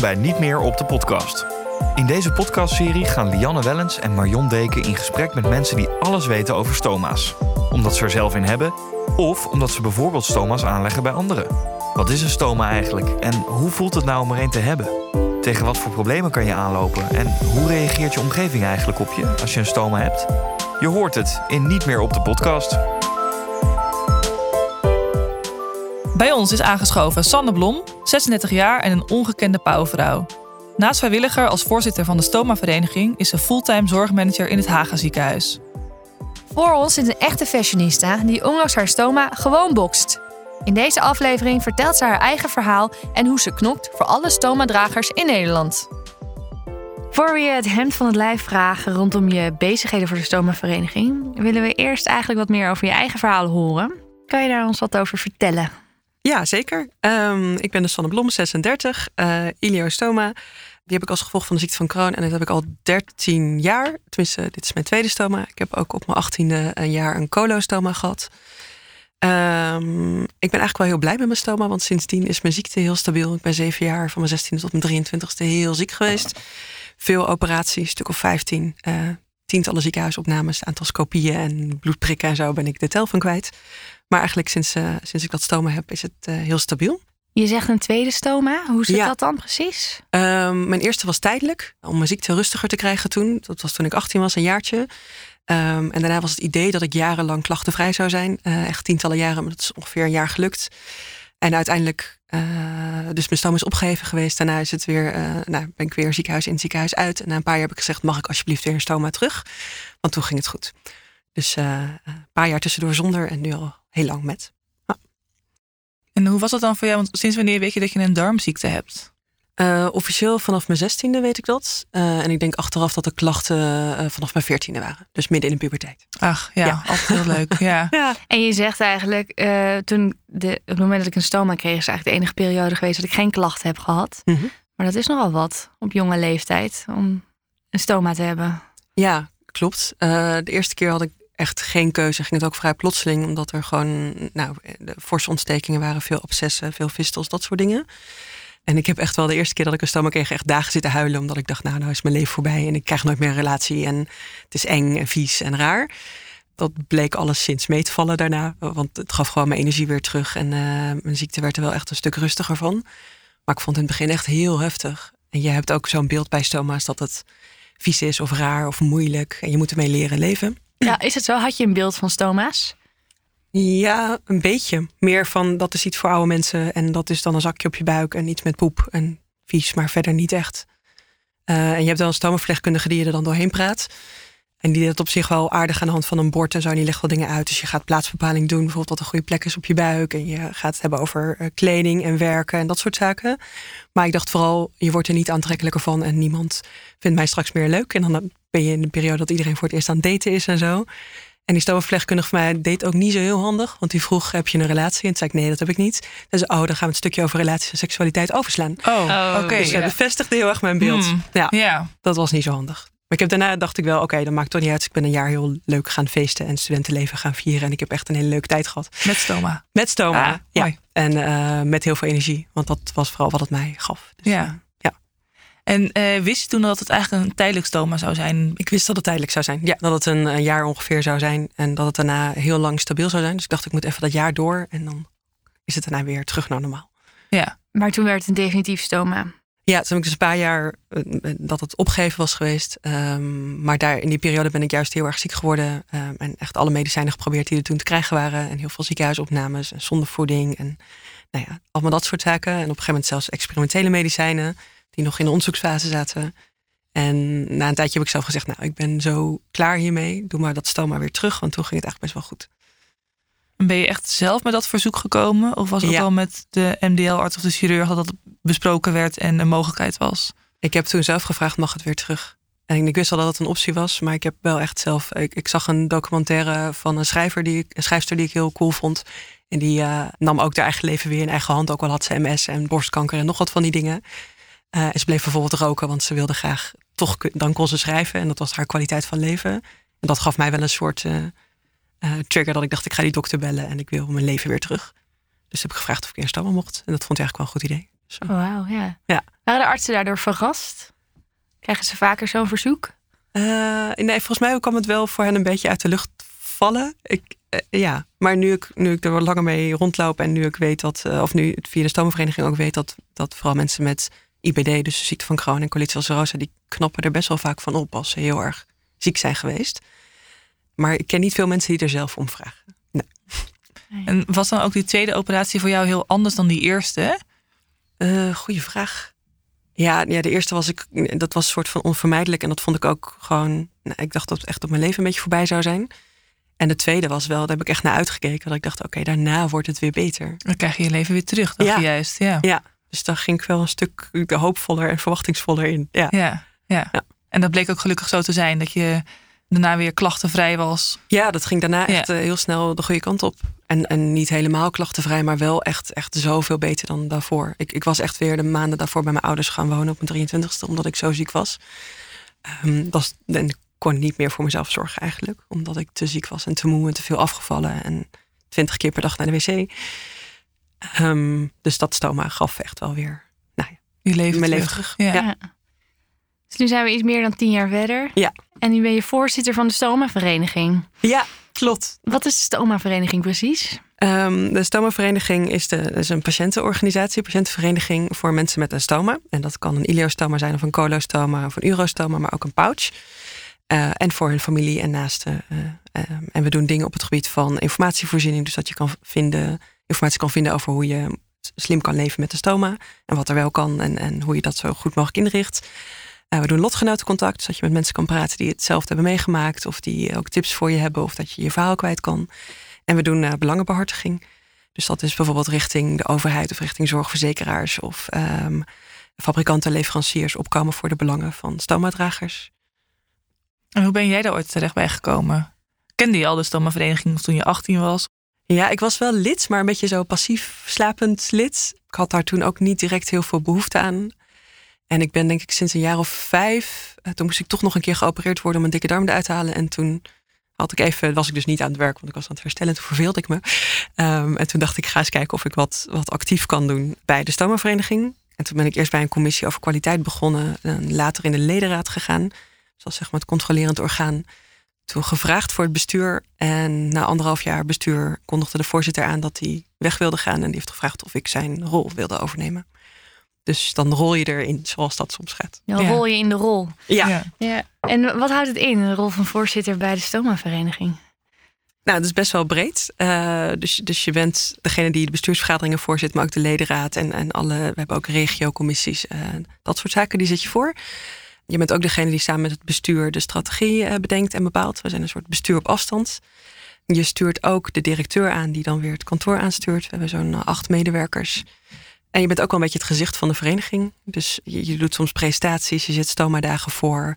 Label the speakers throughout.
Speaker 1: Bij Niet meer op de podcast. In deze podcastserie gaan Lianne Wellens en Marion Deken in gesprek met mensen die alles weten over stoma's. Omdat ze er zelf in hebben, of omdat ze bijvoorbeeld stoma's aanleggen bij anderen. Wat is een stoma eigenlijk en hoe voelt het nou om er een te hebben? Tegen wat voor problemen kan je aanlopen en hoe reageert je omgeving eigenlijk op je als je een stoma hebt? Je hoort het in Niet meer op de podcast.
Speaker 2: Bij ons is aangeschoven Sanne Blom, 36 jaar en een ongekende pauwvrouw. Naast vrijwilliger als voorzitter van de Stoma-vereniging is ze fulltime zorgmanager in het Haga ziekenhuis.
Speaker 3: Voor ons zit een echte fashionista die ondanks haar stoma gewoon bokst. In deze aflevering vertelt ze haar eigen verhaal en hoe ze knokt voor alle stoma-dragers in Nederland. Voor we je het hemd van het lijf vragen rondom je bezigheden voor de stoma-vereniging, willen we eerst eigenlijk wat meer over je eigen verhaal horen. Kan je daar ons wat over vertellen?
Speaker 4: Ja, zeker. Um, ik ben de Sanne Blom, 36, uh, iliostoma. Die heb ik als gevolg van de ziekte van Crohn. En dat heb ik al 13 jaar. Tenminste, dit is mijn tweede stoma. Ik heb ook op mijn 18e een jaar een colostoma gehad. Um, ik ben eigenlijk wel heel blij met mijn stoma. Want sindsdien is mijn ziekte heel stabiel. Ik ben zeven jaar van mijn 16e tot mijn 23e heel ziek geweest. Veel operaties, stuk of 15. Uh, tientallen ziekenhuisopnames, aantal scopieën en bloedprikken en zo ben ik de tel van kwijt. Maar eigenlijk sinds, uh, sinds ik dat stoma heb, is het uh, heel stabiel.
Speaker 3: Je zegt een tweede stoma. Hoe zit
Speaker 4: Ja.
Speaker 3: dat dan precies?
Speaker 4: Um, mijn eerste was tijdelijk, om mijn ziekte rustiger te krijgen toen. Dat was toen ik 18 was, een jaartje. Um, en daarna was het idee dat ik jarenlang klachtenvrij zou zijn. Uh, echt tientallen jaren, maar dat is ongeveer een jaar gelukt. En uiteindelijk, dus mijn stoma is opgeheven geweest. Daarna is het weer, uh, nou, ben ik weer ziekenhuis in, ziekenhuis uit. En na een paar jaar heb ik gezegd, mag ik alsjeblieft weer een stoma terug? Want toen ging het goed. Dus uh, een paar jaar tussendoor zonder en nu al heel lang met.
Speaker 2: En hoe was dat dan voor jou? Want sinds wanneer weet je dat je een darmziekte hebt?
Speaker 4: Uh, officieel vanaf mijn zestiende weet ik dat. Uh, en ik denk achteraf dat de klachten uh, vanaf mijn veertiende waren. Dus midden in de puberteit.
Speaker 2: Ach ja, ja. altijd heel leuk. Ja.
Speaker 3: ja. En je zegt eigenlijk, uh, toen de, op het moment dat ik een stoma kreeg, is eigenlijk de enige periode geweest dat ik geen klachten heb gehad.
Speaker 4: Mhm.
Speaker 3: Mm -hmm. Maar dat is nogal wat op jonge leeftijd om een stoma te hebben.
Speaker 4: Ja, klopt. Uh, de eerste keer had ik echt geen keuze. Ging het ook vrij plotseling, omdat er gewoon nou, de forse ontstekingen waren, veel abscessen, veel vistels, dat soort dingen. En ik heb echt wel de eerste keer dat ik een stoma kreeg, echt dagen zitten huilen. Omdat ik dacht, nou, nou is mijn leven voorbij en ik krijg nooit meer een relatie. En het is eng en vies en raar. Dat bleek alleszins mee te vallen daarna. Want het gaf gewoon mijn energie weer terug. En uh, mijn ziekte werd er wel echt een stuk rustiger van. Maar ik vond het in het begin echt heel heftig. En je hebt ook zo'n beeld bij stoma's dat het vies is of raar of moeilijk. En je moet ermee leren leven.
Speaker 3: Ja, is het zo? Had je een beeld van stoma's?
Speaker 4: Ja, een beetje. Meer van dat is iets voor oude mensen en dat is dan een zakje op je buik en iets met poep en vies, maar verder niet echt. Uh, en je hebt dan een stomaverpleegkundige die je er dan doorheen praat. En die dat op zich wel aardig aan de hand van een bord en zo. En die legt wel dingen uit. Dus je gaat plaatsbepaling doen. Bijvoorbeeld wat een goede plek is op je buik. En je gaat het hebben over uh, kleding en werken en dat soort zaken. Maar ik dacht vooral, je wordt er niet aantrekkelijker van. En niemand vindt mij straks meer leuk. En dan ben je in de periode dat iedereen voor het eerst aan het daten is en zo. En die stomaverpleegkundige van mij deed ook niet zo heel handig. Want die vroeg, heb je een relatie? En toen zei ik, nee, dat heb ik niet. Dus oh, dan gaan we het stukje over relaties en seksualiteit overslaan.
Speaker 2: Oh, oké.
Speaker 4: Okay, dus ja. bevestigde heel erg mijn beeld.
Speaker 2: Hmm.
Speaker 4: Ja,
Speaker 2: ja,
Speaker 4: dat was niet zo handig. Maar ik heb daarna dacht ik wel, oké, okay, dat maakt toch niet uit. Dus ik ben een jaar heel leuk gaan feesten en studentenleven gaan vieren. En ik heb echt een hele leuke tijd gehad.
Speaker 2: Met stoma?
Speaker 4: Met stoma,
Speaker 2: ah,
Speaker 4: ja.
Speaker 2: Mooi.
Speaker 4: En uh, met heel veel energie. Want dat was vooral wat het mij gaf. Dus,
Speaker 2: ja. En uh, wist je toen dat het eigenlijk een tijdelijk stoma zou zijn?
Speaker 4: Ik wist dat het tijdelijk zou zijn. Ja, dat het een, een, jaar ongeveer zou zijn. En dat het daarna heel lang stabiel zou zijn. Dus ik dacht, ik moet even dat jaar door. En dan is het daarna weer terug naar normaal.
Speaker 2: Ja.
Speaker 3: Maar toen werd het een definitief stoma.
Speaker 4: Ja, toen heb ik dus een paar jaar uh, dat het opgegeven was geweest. Um, maar daar in die periode ben ik juist heel erg ziek geworden. Um, en echt alle medicijnen geprobeerd die er toen te krijgen waren. En heel veel ziekenhuisopnames en zonder voeding. En nou ja, allemaal dat soort zaken. En op een gegeven moment zelfs experimentele medicijnen die nog in de onderzoeksfase zaten. En na een tijdje heb ik zelf gezegd, nou, ik ben zo klaar hiermee. Doe maar dat stoma weer terug, want toen ging het eigenlijk best wel goed.
Speaker 2: Ben je echt zelf met dat verzoek gekomen? Of was het
Speaker 4: ja.
Speaker 2: al met de MDL-arts of de chirurg dat dat besproken werd en een mogelijkheid was?
Speaker 4: Ik heb toen zelf gevraagd, mag het weer terug? En ik wist al dat het een optie was, maar ik heb wel echt zelf... Ik, ik zag een documentaire van een, schrijver die ik, een schrijfster die ik heel cool vond. En die uh, nam ook haar eigen leven weer in eigen hand. Ook al had ze MS en borstkanker en nog wat van die dingen. Uh, en ze bleef bijvoorbeeld roken, want ze wilde graag toch, dan kon ze schrijven. En dat was haar kwaliteit van leven. En dat gaf mij wel een soort uh, uh, trigger dat ik dacht, ik ga die dokter bellen en ik wil mijn leven weer terug. Dus heb ik gevraagd of ik eerst allemaal mocht. En dat vond hij eigenlijk wel een goed idee.
Speaker 3: Oh, Wauw, ja.
Speaker 4: Ja.
Speaker 3: Waren de artsen daardoor verrast? Krijgen ze vaker zo'n verzoek?
Speaker 4: eh, nee, volgens mij kwam het wel voor hen een beetje uit de lucht vallen. Ik, eh, ja, maar nu ik, nu ik er wat langer mee rondloop en nu ik weet dat, eh, of nu het via de stomenvereniging ook weet dat, dat vooral mensen met IBD, dus de ziekte van Crohn en colitis ulcerosa, die knappen er best wel vaak van op als ze heel erg ziek zijn geweest. Maar ik ken niet veel mensen die er zelf om vragen.
Speaker 2: En was dan ook die tweede operatie voor jou heel anders dan die eerste?
Speaker 4: Eh goeie vraag. Ja, ja, de eerste was ik, dat was een soort van onvermijdelijk. En dat vond ik ook gewoon, nou, ik dacht dat het echt op mijn leven een beetje voorbij zou zijn. En de tweede was wel, daar heb ik echt naar uitgekeken. Dat ik dacht, oké, daarna wordt het weer beter.
Speaker 2: Dan krijg je je leven weer terug, dacht
Speaker 4: Ja.
Speaker 2: je juist. Ja.
Speaker 4: Ja, dus daar ging ik wel een stuk hoopvoller en verwachtingsvoller in. Ja,
Speaker 2: Ja, ja.
Speaker 4: Ja.
Speaker 2: En dat bleek ook gelukkig zo te zijn, dat je daarna weer klachtenvrij was.
Speaker 4: ja dat ging daarna
Speaker 2: Ja.
Speaker 4: echt eh, heel snel de goede kant op. En, en niet helemaal klachtenvrij, maar wel echt, echt zoveel beter dan daarvoor. Ik, ik was echt weer de maanden daarvoor bij mijn ouders gaan wonen op mijn 23ste, omdat ik zo ziek was. Ehm, dat en ik kon niet meer voor mezelf zorgen eigenlijk, omdat ik te ziek was en te moe en te veel afgevallen en twintig keer per dag naar de wc. Ehm, dus dat stoma gaf echt wel weer nou ja,
Speaker 2: Je leven
Speaker 4: mijn
Speaker 2: terug.
Speaker 4: leven terug.
Speaker 2: Ja.
Speaker 4: Ja.
Speaker 3: Dus nu zijn we iets meer dan tien jaar verder.
Speaker 4: Ja.
Speaker 3: En nu ben je voorzitter van de Stoma-vereniging.
Speaker 4: Ja, klopt.
Speaker 3: Wat is de Stoma-vereniging precies?
Speaker 4: Ehm, de Stoma-vereniging is, de, is een patiëntenorganisatie, een patiëntenvereniging voor mensen met een stoma. En dat kan een ileostoma zijn, of een colostoma, of een urostoma, maar ook een pouch. Eh, en voor hun familie en naasten. eh, ehm, en we doen dingen op het gebied van informatievoorziening, dus dat je kan vinden, informatie kan vinden over hoe je slim kan leven met de stoma. En wat er wel kan en, en hoe je dat zo goed mogelijk inricht. Eh, we doen lotgenotencontact, zodat je met mensen kan praten die hetzelfde hebben meegemaakt. Of die ook tips voor je hebben, of dat je je verhaal kwijt kan. En we doen eh, belangenbehartiging. Dus dat is bijvoorbeeld richting de overheid of richting zorgverzekeraars of ehm, fabrikanten, leveranciers opkomen voor de belangen van stomadragers.
Speaker 2: En hoe ben jij daar ooit terecht bij gekomen? Kende je al de stommenvereniging toen je 18 was?
Speaker 4: Ja, ik was wel lid, maar een beetje zo passief slapend lid. Ik had daar toen ook niet direct heel veel behoefte aan. En ik ben denk ik sinds een jaar of vijf, eh, toen moest ik toch nog een keer geopereerd worden om een dikke darm eruit te halen. En toen had ik even, was ik dus niet aan het werk, want ik was aan het herstellen. Toen verveelde ik me. Ehm, en toen dacht ik, ga eens kijken of ik wat, wat actief kan doen bij de stomavereniging. En toen ben ik eerst bij een commissie over kwaliteit begonnen. En later in de ledenraad gegaan. Dus dat is zeg maar het controlerend orgaan. Toen gevraagd voor het bestuur. En na anderhalf jaar bestuur kondigde de voorzitter aan dat hij weg wilde gaan. En die heeft gevraagd of ik zijn rol wilde overnemen. Dus dan rol je erin, zoals dat soms gaat.
Speaker 3: Dan
Speaker 2: Ja.
Speaker 3: rol je in de rol.
Speaker 4: Ja,
Speaker 3: Ja. En wat houdt het in, de rol van voorzitter bij de Stoma-vereniging?
Speaker 4: Nou, dat is best wel breed. Eh, dus, dus je bent degene die de bestuursvergaderingen voorzit, maar ook de ledenraad en, en alle. We hebben ook regiocommissies, eh, dat soort zaken, die zit je voor. Je bent ook degene die samen met het bestuur de strategie eh, bedenkt en bepaalt. We zijn een soort bestuur op afstand. Je stuurt ook de directeur aan, die dan weer het kantoor aanstuurt. We hebben zo'n eh, acht medewerkers. En je bent ook wel een beetje het gezicht van de vereniging. Dus je, je doet soms presentaties, je zit stoma-dagen voor.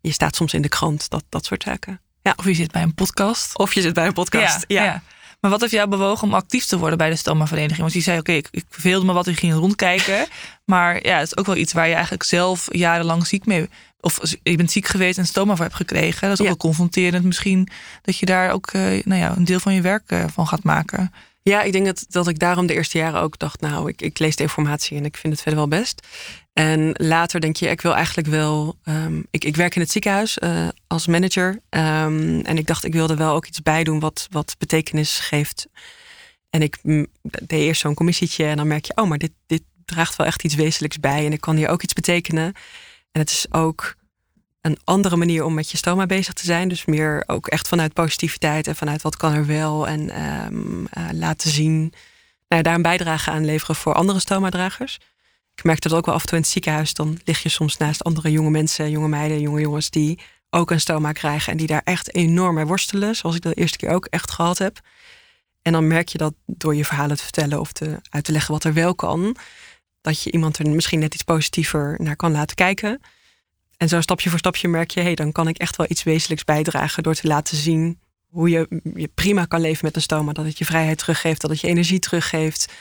Speaker 4: Je staat soms in de krant, dat, dat soort zaken.
Speaker 2: Of je zit bij een podcast?
Speaker 4: Of je zit bij een podcast. ja.
Speaker 2: Maar wat heeft jou bewogen om actief te worden bij de stommavereniging? Want je zei, oké, ik, ik verveelde me wat, ik ging rondkijken. Maar ja, het is ook wel iets waar je eigenlijk zelf jarenlang ziek mee... Of je bent ziek geweest en stoma voor hebt gekregen. Dat is ook
Speaker 4: Ja.
Speaker 2: wel confronterend misschien. Dat je daar ook eh, nou ja, een deel van je werk eh, van gaat maken.
Speaker 4: Ja, ik denk dat, dat ik daarom de eerste jaren ook dacht, nou, ik, ik lees de informatie en ik vind het verder wel best. En later denk je, ik wil eigenlijk wel. ehm, ik, ik werk in het ziekenhuis eh, als manager. ehm, en ik dacht, ik wilde wel ook iets bij doen wat, wat betekenis geeft. En ik mm, deed eerst zo'n commissietje en dan merk je, oh, maar dit, dit draagt wel echt iets wezenlijks bij. En ik kan hier ook iets betekenen. En het is ook een andere manier om met je stoma bezig te zijn. Dus meer ook echt vanuit positiviteit en vanuit wat kan er wel. En ehm, eh, laten zien, nou, daar een bijdrage aan leveren voor andere stoma-dragers. Ik merkte dat ook wel af en toe in het ziekenhuis. Dan lig je soms naast andere jonge mensen, jonge meiden, jonge jongens die ook een stoma krijgen. En die daar echt enorm mee worstelen. Zoals ik dat de eerste keer ook echt gehad heb. En dan merk je dat door je verhalen te vertellen of te, uit te leggen wat er wel kan. Dat je iemand er misschien net iets positiever naar kan laten kijken. En zo stapje voor stapje merk je, hé, hey, dan kan ik echt wel iets wezenlijks bijdragen door te laten zien hoe je, je prima kan leven met een stoma. Dat het je vrijheid teruggeeft, dat het je energie teruggeeft.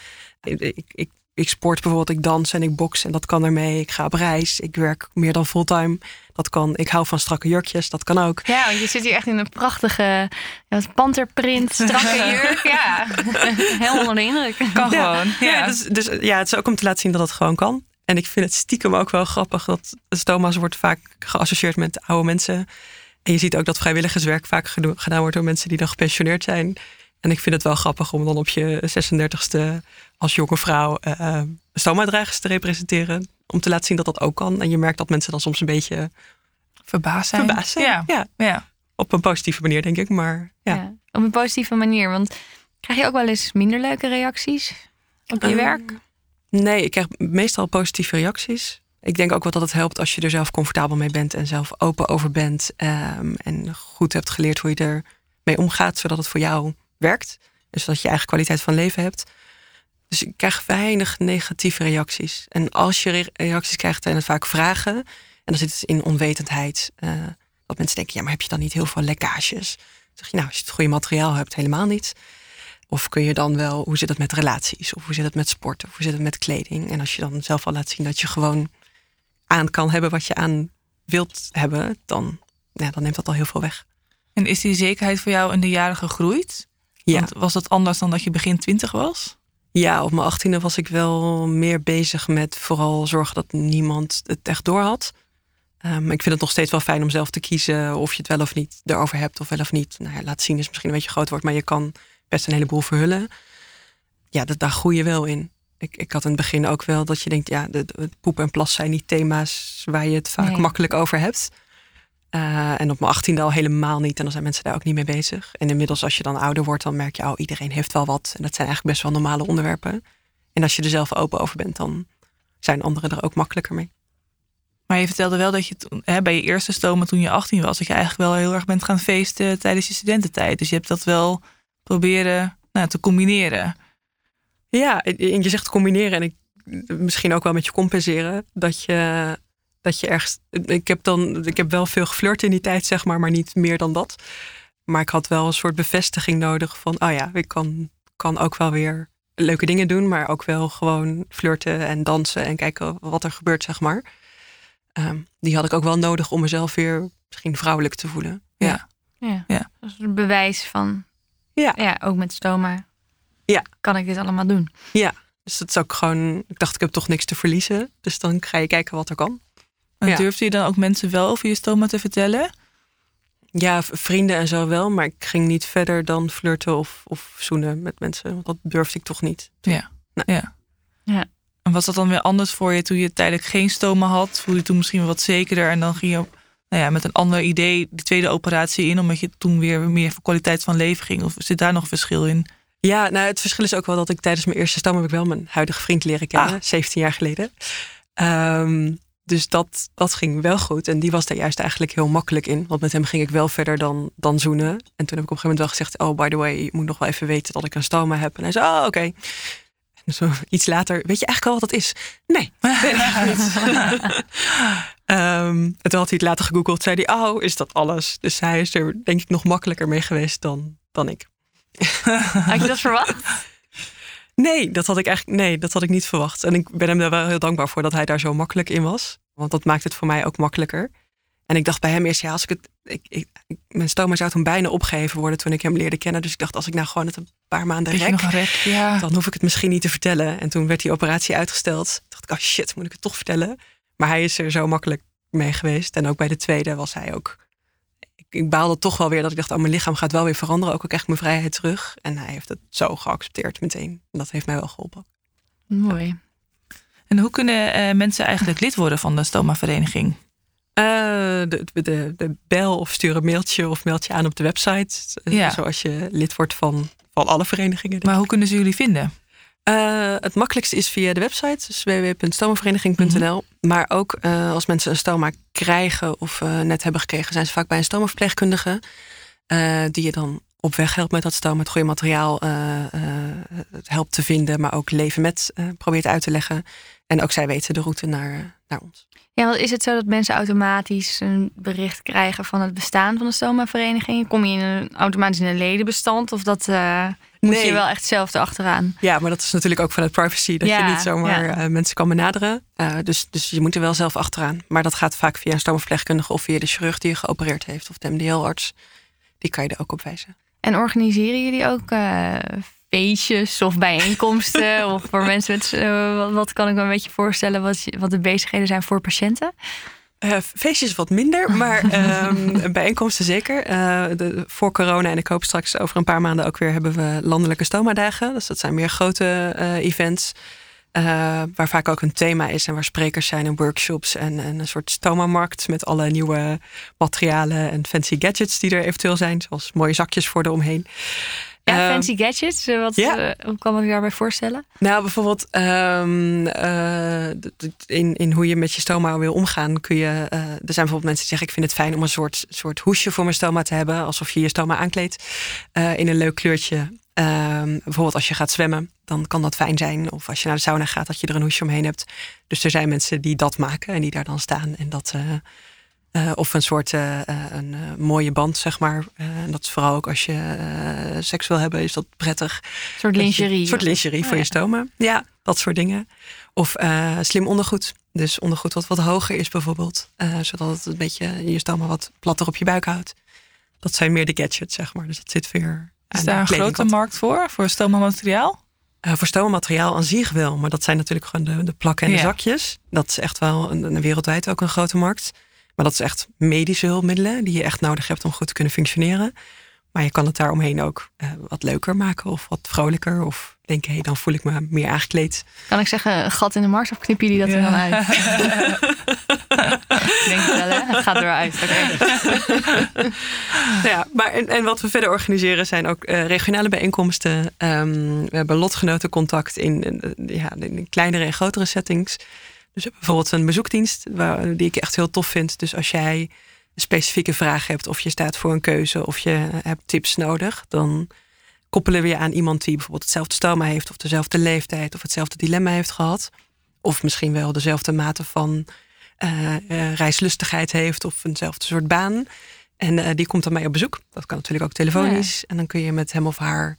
Speaker 4: Ik, ik, ik sport bijvoorbeeld, ik dans en ik box en dat kan ermee. Ik ga op reis, ik werk meer dan fulltime. Dat kan. Ik hou van strakke jurkjes, dat kan ook.
Speaker 3: Ja, want je zit hier echt in een prachtige ja, panterprint, strakke jurk. Ja, heel onder de indruk.
Speaker 2: Kan
Speaker 4: Ja,
Speaker 2: gewoon.
Speaker 4: Ja,
Speaker 2: Ja.
Speaker 4: dus, dus ja, het is ook om te laten zien dat het gewoon kan. En ik vind het stiekem ook wel grappig dat stoma's wordt vaak geassocieerd met oude mensen. En je ziet ook dat vrijwilligerswerk vaak gedaan wordt door mensen die dan gepensioneerd zijn. En ik vind het wel grappig om dan op je 36e als jonge vrouw eh stoma-dragers te representeren. Om te laten zien dat dat ook kan. En je merkt dat mensen dan soms een beetje
Speaker 2: Verbaasd zijn.
Speaker 4: verbaasd zijn.
Speaker 2: Ja.
Speaker 4: ja,
Speaker 2: ja.
Speaker 4: op een positieve manier denk ik. Maar ja.
Speaker 3: Ja, op een positieve manier. Want krijg je ook wel eens minder leuke reacties op je
Speaker 4: Ehm,
Speaker 3: werk?
Speaker 4: Nee, ik krijg meestal positieve reacties. Ik denk ook wel dat het helpt als je er zelf comfortabel mee bent en zelf open over bent. ehm, en goed hebt geleerd hoe je ermee omgaat, zodat het voor jou werkt. En zodat je eigen kwaliteit van leven hebt. Dus ik krijg weinig negatieve reacties. En als je re- reacties krijgt, zijn het vaak vragen. En dan zit het in onwetendheid. eh, dat mensen denken, ja, maar heb je dan niet heel veel lekkages? Dan zeg je, nou, als je het goede materiaal hebt, helemaal niet. Of kun je dan wel, hoe zit het met relaties? Of hoe zit het met sport? Of hoe zit het met kleding? En als je dan zelf al laat zien dat je gewoon aan kan hebben wat je aan wilt hebben, dan, ja, dan neemt dat al heel veel weg.
Speaker 2: En is die zekerheid voor jou in de jaren gegroeid?
Speaker 4: Ja.
Speaker 2: Want was dat anders dan dat je begin twintig was?
Speaker 4: Ja, op mijn achttiende was ik wel meer bezig met vooral zorgen dat niemand het echt door had. Ehm, ik vind het nog steeds wel fijn om zelf te kiezen of je het wel of niet erover hebt of wel of niet. Nou ja, laat zien is misschien een beetje groot woord, maar je kan best een heleboel verhullen. Ja, dat, daar groei je wel in. Ik, ik had in het begin ook wel dat je denkt, ja, de, de poep en plas zijn niet thema's waar je het vaak
Speaker 3: Nee.
Speaker 4: makkelijk over hebt. Eh, en op mijn achttiende al helemaal niet. En dan zijn mensen daar ook niet mee bezig. En inmiddels als je dan ouder wordt, dan merk je, oh, iedereen heeft wel wat. En dat zijn eigenlijk best wel normale onderwerpen. En als je er zelf open over bent, dan zijn anderen er ook makkelijker mee.
Speaker 2: Maar je vertelde wel dat je hè, bij je eerste stoma toen je 18 was, dat je eigenlijk wel heel erg bent gaan feesten tijdens je studententijd. Dus je hebt dat wel proberen nou, te combineren.
Speaker 4: Ja, en je zegt combineren en ik, misschien ook wel met je compenseren. Dat je, dat je ergens. Ik heb, dan, ik heb wel veel geflirt in die tijd, zeg maar, maar niet meer dan dat. Maar ik had wel een soort bevestiging nodig van, oh ja, ik kan, kan ook wel weer leuke dingen doen, maar ook wel gewoon flirten en dansen en kijken wat er gebeurt, zeg maar. Ehm, die had ik ook wel nodig om mezelf weer misschien vrouwelijk te voelen. Ja.
Speaker 3: Ja.
Speaker 2: Ja.
Speaker 3: Dat is een bewijs van,
Speaker 4: Ja.
Speaker 3: ja, ook met stoma.
Speaker 4: Ja.
Speaker 3: Kan ik dit allemaal doen?
Speaker 4: Dus dat is ook gewoon, ik dacht, ik heb toch niks te verliezen. Dus dan ga je kijken wat er kan.
Speaker 2: En
Speaker 4: Ja.
Speaker 2: durfde je dan ook mensen wel over je stoma te vertellen?
Speaker 4: Ja, vrienden en zo wel, maar ik ging niet verder dan flirten of, of zoenen met mensen. Want dat durfde ik toch niet.
Speaker 2: Ja.
Speaker 4: Nee.
Speaker 2: ja.
Speaker 3: Ja.
Speaker 2: En was dat dan weer anders voor je toen je tijdelijk geen stoma had? Voelde je toen misschien wat zekerder en dan ging je nou ja, met een ander idee die tweede operatie in, omdat je toen weer meer voor kwaliteit van leven ging? Of zit daar nog een verschil in?
Speaker 4: Ja, nou het verschil is ook wel dat ik tijdens mijn eerste stam heb ik wel mijn huidige vriend leren kennen,
Speaker 2: Ah.
Speaker 4: 17 jaar geleden. Ehm, dus dat, dat ging wel goed. En die was daar juist eigenlijk heel makkelijk in. Want met hem ging ik wel verder dan, dan zoenen. En toen heb ik op een gegeven moment wel gezegd: Oh, by the way, je moet nog wel even weten dat ik een stoma heb. En hij zei: Oh, oké. Zo iets later, weet je eigenlijk al wat dat is? Nee, weet niet. Ehm, en toen had hij het later gegoogeld. Zei hij: Oh, is dat alles? Dus hij is er denk ik nog makkelijker mee geweest dan, dan ik.
Speaker 3: Had je dat verwacht?
Speaker 4: Nee, dat had ik eigenlijk nee, dat had ik niet verwacht. En ik ben hem daar wel heel dankbaar voor dat hij daar zo makkelijk in was. Want dat maakt het voor mij ook makkelijker. En ik dacht bij hem eerst, ja, als ik het. Ik, mijn stoma zou toen bijna opgeheven worden toen ik hem leerde kennen. Dus ik dacht, als ik nou gewoon het een paar maanden rek,
Speaker 2: nog een rek? Ja.
Speaker 4: dan hoef ik het misschien niet te vertellen. En toen werd die operatie uitgesteld. Toen dacht ik, oh shit, moet ik het toch vertellen? Maar hij is er zo makkelijk mee geweest. En ook bij de tweede was hij ook. Ik, ik baalde toch wel weer dat ik dacht, oh, mijn lichaam gaat wel weer veranderen. Ook al krijg ik mijn vrijheid terug. En hij heeft het zo geaccepteerd meteen. En dat heeft mij wel geholpen.
Speaker 3: Mooi.
Speaker 2: En hoe kunnen eh, mensen eigenlijk lid worden van de stoma-vereniging?
Speaker 4: Eh, de, de, de bel of stuur een mailtje of meld je aan op de website. Eh,
Speaker 2: Ja.
Speaker 4: Zoals je lid wordt van, van alle verenigingen.
Speaker 2: Maar hoe kunnen ze jullie vinden?
Speaker 4: Eh, het makkelijkste is via de website, dus www.stomavereniging.nl. Maar ook eh, als mensen een stoma krijgen of eh, net hebben gekregen, zijn ze vaak bij een stomaverpleegkundige. eh, die je dan op weg helpt met dat stoma, het goede materiaal eh, eh, het helpt te vinden, maar ook leven met eh, probeert uit te leggen. En ook zij weten de route naar, naar ons.
Speaker 3: Ja, want is het zo dat mensen automatisch een bericht krijgen van het bestaan van de stoma-vereniging? Kom je in een, automatisch in een ledenbestand? Of dat, eh,
Speaker 5: moet
Speaker 4: Nee.
Speaker 5: je wel echt zelf erachteraan.
Speaker 4: Ja, maar dat is natuurlijk ook vanuit privacy. Dat
Speaker 5: Ja,
Speaker 4: je niet zomaar
Speaker 5: ja.
Speaker 4: eh, mensen kan benaderen. Eh, dus, dus je moet er wel zelf achteraan. Maar dat gaat vaak via een stoomverpleegkundige of via de chirurg die je geopereerd heeft. Of de MDL-arts. Die kan je er ook op wijzen.
Speaker 5: En organiseren jullie ook feestjes of bijeenkomsten? of voor mensen met. eh, wat, kan ik me een beetje voorstellen wat, wat de bezigheden zijn voor patiënten?
Speaker 4: Eh, feestjes wat minder, maar ehm, bijeenkomsten zeker. Eh, de, voor corona en ik hoop straks over een paar maanden ook weer hebben we landelijke stoma-dagen. Dus dat zijn meer grote eh, events. waar vaak ook een thema is en waar sprekers zijn en workshops en, en een soort stoma-markt met alle nieuwe materialen en fancy gadgets die er eventueel zijn, zoals mooie zakjes voor eromheen.
Speaker 5: Ja,
Speaker 4: Ehm,
Speaker 5: fancy gadgets. eh, Wat,
Speaker 4: ja.
Speaker 5: eh, hoe kan ik me daarbij voorstellen?
Speaker 4: Nou, bijvoorbeeld ehm, eh, in, in hoe je met je stoma wil omgaan, kun je. er zijn bijvoorbeeld mensen die zeggen: Ik vind het fijn om een soort, soort hoesje voor mijn stoma te hebben, alsof je je stoma aankleedt in een leuk kleurtje. Ehm, bijvoorbeeld als je gaat zwemmen, dan kan dat fijn zijn. Of als je naar de sauna gaat, dat je er een hoesje omheen hebt. Dus er zijn mensen die dat maken en die daar dan staan. En dat, eh, of een soort eh, eh, een mooie band, zeg maar. En dat is vooral ook als je seks wil hebben, is dat prettig.
Speaker 5: Een soort
Speaker 4: je-
Speaker 5: lingerie.
Speaker 4: Een soort lingerie voor
Speaker 5: Oh,
Speaker 4: je
Speaker 5: ja.
Speaker 4: stoma. Ja, dat soort dingen. Of slim ondergoed. Dus ondergoed wat wat hoger is bijvoorbeeld. zodat het een beetje je stoma wat platter op je buik houdt. Dat zijn meer de gadgets, zeg maar. Dus dat zit weer
Speaker 2: Is daar een grote markt voor, voor stoma-materiaal?
Speaker 4: Voor stoma-materiaal aan zich wel. Maar dat zijn natuurlijk gewoon de, de plakken en de zakjes. Dat is echt wel een, een wereldwijd ook een grote markt. Maar dat is echt medische hulpmiddelen die je echt nodig hebt om goed te kunnen functioneren. Maar je kan het daaromheen ook eh, wat leuker maken of wat vrolijker. Of denken, hé, hey, dan voel ik me meer aangekleed.
Speaker 5: Kan ik zeggen, een gat in de markt of knip je die dat er dan uit? Ik denk het wel, hè? Het gaat er wel uit. Oké.
Speaker 4: Nou ja, maar en, en wat we verder organiseren zijn ook eh, regionale bijeenkomsten. Ehm, we hebben lotgenotencontact in, in, ja, in kleinere en grotere settings. Dus bijvoorbeeld een bezoekdienst waar, die ik echt heel tof vind. Dus als jij een specifieke vraag hebt of je staat voor een keuze of je hebt tips nodig, dan koppelen we je aan iemand die bijvoorbeeld hetzelfde stoma heeft of dezelfde leeftijd of hetzelfde dilemma heeft gehad. Of misschien wel dezelfde mate van eh, eh, reislustigheid heeft of eenzelfde soort baan. En eh, die komt dan mee op bezoek. Dat kan natuurlijk ook telefonisch. En dan kun je met hem of haar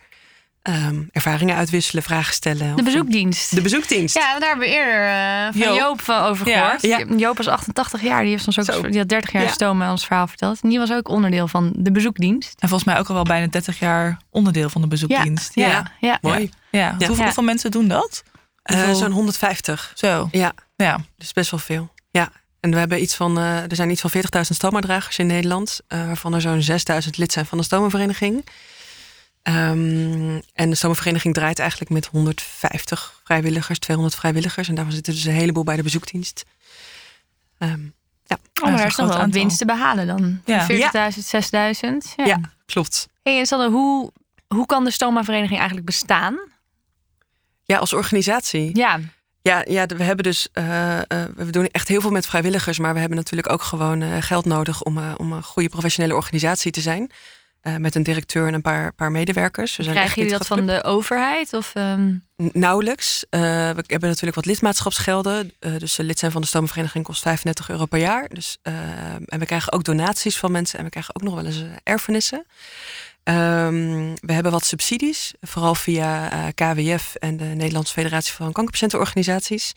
Speaker 4: ehm, ervaringen uitwisselen, vragen stellen.
Speaker 5: De bezoekdienst.
Speaker 4: De bezoekdienst.
Speaker 5: Ja, daar hebben we eerder eh, van
Speaker 2: Joop.
Speaker 5: Joop, van over gehoord.
Speaker 4: Ja.
Speaker 5: Joop is 88 jaar, die heeft ons ook
Speaker 4: Zo.
Speaker 5: die had 30 jaar
Speaker 4: Ja.
Speaker 5: stoma ons verhaal verteld. En die was ook onderdeel van de bezoekdienst.
Speaker 2: En volgens mij ook al wel bijna 30 jaar onderdeel van de bezoekdienst.
Speaker 5: Ja,
Speaker 2: ja.
Speaker 5: ja.
Speaker 4: Mooi.
Speaker 2: ja. Hoeveel, hoeveel mensen doen dat?
Speaker 4: Eh, Zo'n 150.
Speaker 2: Zo,
Speaker 4: Ja,
Speaker 2: ja.
Speaker 4: dus best wel veel. Ja. En we hebben iets van, eh, er zijn iets van 40.000 stoma-dragers in Nederland. waarvan er zo'n 6.000 lid zijn van de stoma-vereniging. Ehm, en de stoma-vereniging draait eigenlijk met 150 vrijwilligers, 200 vrijwilligers. En daarvan zitten dus een heleboel bij de bezoekdienst. Ehm,
Speaker 5: Oh,
Speaker 2: dat
Speaker 5: maar
Speaker 2: een
Speaker 5: is nog wel een winst te behalen dan.
Speaker 2: Ja.
Speaker 5: 40.000, 6.000. Ja.
Speaker 4: ja. klopt.
Speaker 5: Hey, en Sanne, hoe, hoe kan de stoma-vereniging eigenlijk bestaan?
Speaker 4: Ja, als organisatie.
Speaker 5: Ja,
Speaker 4: Ja, ja, we hebben dus, eh, eh, we doen echt heel veel met vrijwilligers, maar we hebben natuurlijk ook gewoon eh, geld nodig om, om een goede professionele organisatie te zijn. Eh, met een directeur en een paar, paar medewerkers. We zijn
Speaker 5: krijgen jullie dat van de overheid? Of, ehm,
Speaker 4: Nauwelijks. Eh, we hebben natuurlijk wat lidmaatschapsgelden. Eh, dus lid zijn van de stoomvereniging kost 35 euro per jaar. Dus, eh, en we krijgen ook donaties van mensen. En we krijgen ook nog wel eens erfenissen. Ehm, we hebben wat subsidies. Vooral via KWF en de Nederlandse Federatie van Kankerpatiëntenorganisaties.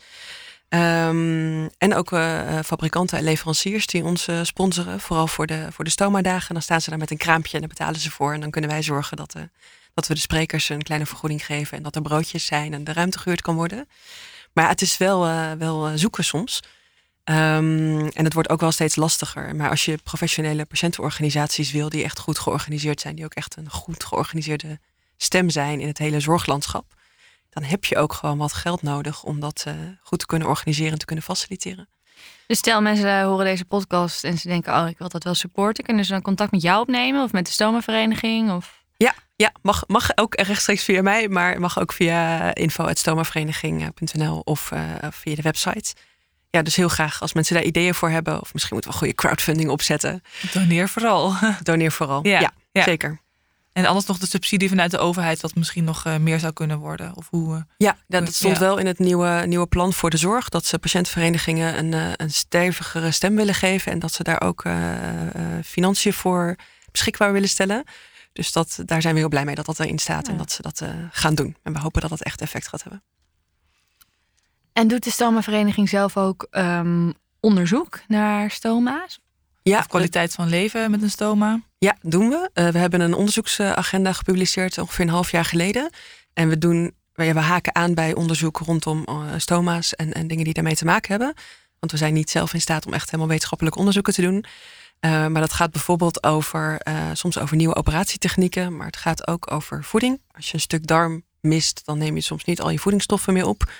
Speaker 4: Ehm, en ook eh, eh, fabrikanten en leveranciers die ons eh, sponsoren. Vooral voor de, voor de stoma-dagen. Dan staan ze daar met een kraampje en daar betalen ze voor. En dan kunnen wij zorgen dat, dat we de sprekers een kleine vergoeding geven. En dat er broodjes zijn en de ruimte gehuurd kan worden. Maar het is wel, wel zoeken soms. Ehm, en het wordt ook wel steeds lastiger. Maar als je professionele patiëntenorganisaties wil die echt goed georganiseerd zijn, die ook echt een goed georganiseerde stem zijn in het hele zorglandschap, dan heb je ook gewoon wat geld nodig om dat eh, goed te kunnen organiseren en te kunnen faciliteren.
Speaker 5: dus stel mensen eh, horen deze podcast en ze denken, oh, ik wil dat wel supporten. Kunnen ze dan contact met jou opnemen of met de stoma-vereniging? Of...
Speaker 4: Ja, ja mag, mag ook rechtstreeks via mij, maar mag ook via info.stomavereniging.nl of eh, via de website. Ja, dus heel graag als mensen daar ideeën voor hebben, of misschien moeten we een goede crowdfunding opzetten.
Speaker 2: Doneer vooral.
Speaker 4: Doneer vooral.
Speaker 2: Ja,
Speaker 4: Ja,
Speaker 2: ja.
Speaker 4: zeker.
Speaker 2: En anders nog de subsidie vanuit de overheid, wat misschien nog eh, meer zou kunnen worden. Of hoe. eh,
Speaker 4: Ja, dat, dat stond
Speaker 2: Ja.
Speaker 4: wel in het nieuwe, nieuwe plan voor de zorg. Dat ze patiëntenverenigingen een, eh, een stevigere stem willen geven. En dat ze daar ook eh, eh, financiën voor beschikbaar willen stellen. Dus dat, daar zijn we heel blij mee dat dat erin staat en dat ze dat eh, gaan doen. En we hopen dat dat echt effect gaat hebben.
Speaker 5: En doet de stoma-vereniging zelf ook ehm, onderzoek naar stoma's?
Speaker 4: Ja,
Speaker 2: Of kwaliteit van leven met een stoma.
Speaker 4: Ja, doen we. Eh, we hebben een onderzoeksagenda gepubliceerd ongeveer een half jaar geleden. En we doen, we haken aan bij onderzoek rondom eh, stoma's en, en dingen die daarmee te maken hebben. Want we zijn niet zelf in staat om echt helemaal wetenschappelijke onderzoeken te doen. Eh, maar dat gaat bijvoorbeeld over, soms over nieuwe operatietechnieken, maar het gaat ook over voeding. Als je een stuk darm mist, dan neem je soms niet al je voedingsstoffen meer op.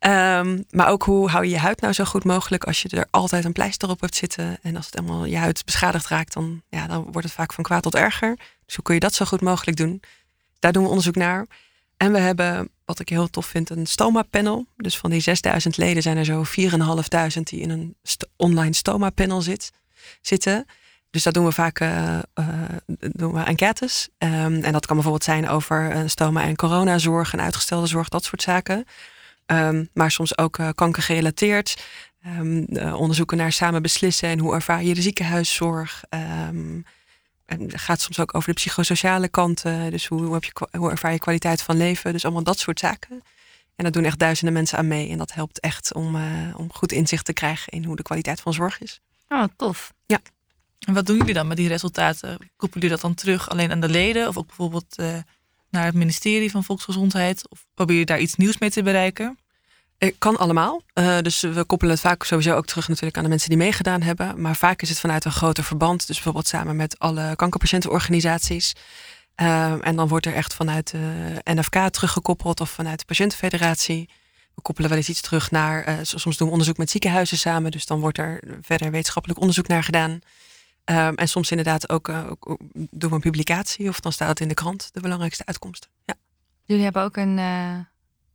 Speaker 4: Ehm, maar ook hoe hou je je huid nou zo goed mogelijk als je er altijd een pleister op hebt zitten. En als het helemaal je huid beschadigd raakt, dan, ja, dan wordt het vaak van kwaad tot erger. Dus hoe kun je dat zo goed mogelijk doen? Daar doen we onderzoek naar. En we hebben, wat ik heel tof vind, een stoma-panel. Dus van die 6000 leden zijn er zo 4.500 die in een online stoma-panel zit, zitten. Dus daar doen we vaak eh, eh, doen we enquêtes. Ehm, en dat kan bijvoorbeeld zijn over een stoma- en coronazorg en uitgestelde zorg, dat soort zaken. Ehm, maar soms ook eh, kankergerelateerd. Ehm, eh, onderzoeken naar samen beslissen en hoe ervaar je de ziekenhuiszorg. Ehm, en het gaat soms ook over de psychosociale kanten. Dus hoe, hoe, heb je, kwa- hoe ervaar je kwaliteit van leven? Dus allemaal dat soort zaken. En daar doen echt duizenden mensen aan mee. En dat helpt echt om, eh, om goed inzicht te krijgen in hoe de kwaliteit van zorg is.
Speaker 5: Oh, tof.
Speaker 2: En wat doen jullie dan met die resultaten? Koppelen jullie dat dan terug alleen aan de leden? Of ook bijvoorbeeld naar het ministerie van Volksgezondheid? Of probeer je daar iets nieuws mee te bereiken?
Speaker 4: Het kan allemaal. Eh, dus we koppelen het vaak sowieso ook terug natuurlijk aan de mensen die meegedaan hebben. Maar vaak is het vanuit een groter verband. Dus bijvoorbeeld samen met alle kankerpatiëntenorganisaties. Eh, en dan wordt er echt vanuit de NFK teruggekoppeld of vanuit de patiëntenfederatie. We koppelen wel eens iets terug naar, eh, soms doen we onderzoek met ziekenhuizen samen. Dus dan wordt er verder wetenschappelijk onderzoek naar gedaan. Ehm, en soms inderdaad ook, eh, ook doen we een publicatie of dan staat het in de krant, de belangrijkste uitkomsten. Ja.
Speaker 5: Jullie hebben ook een, eh,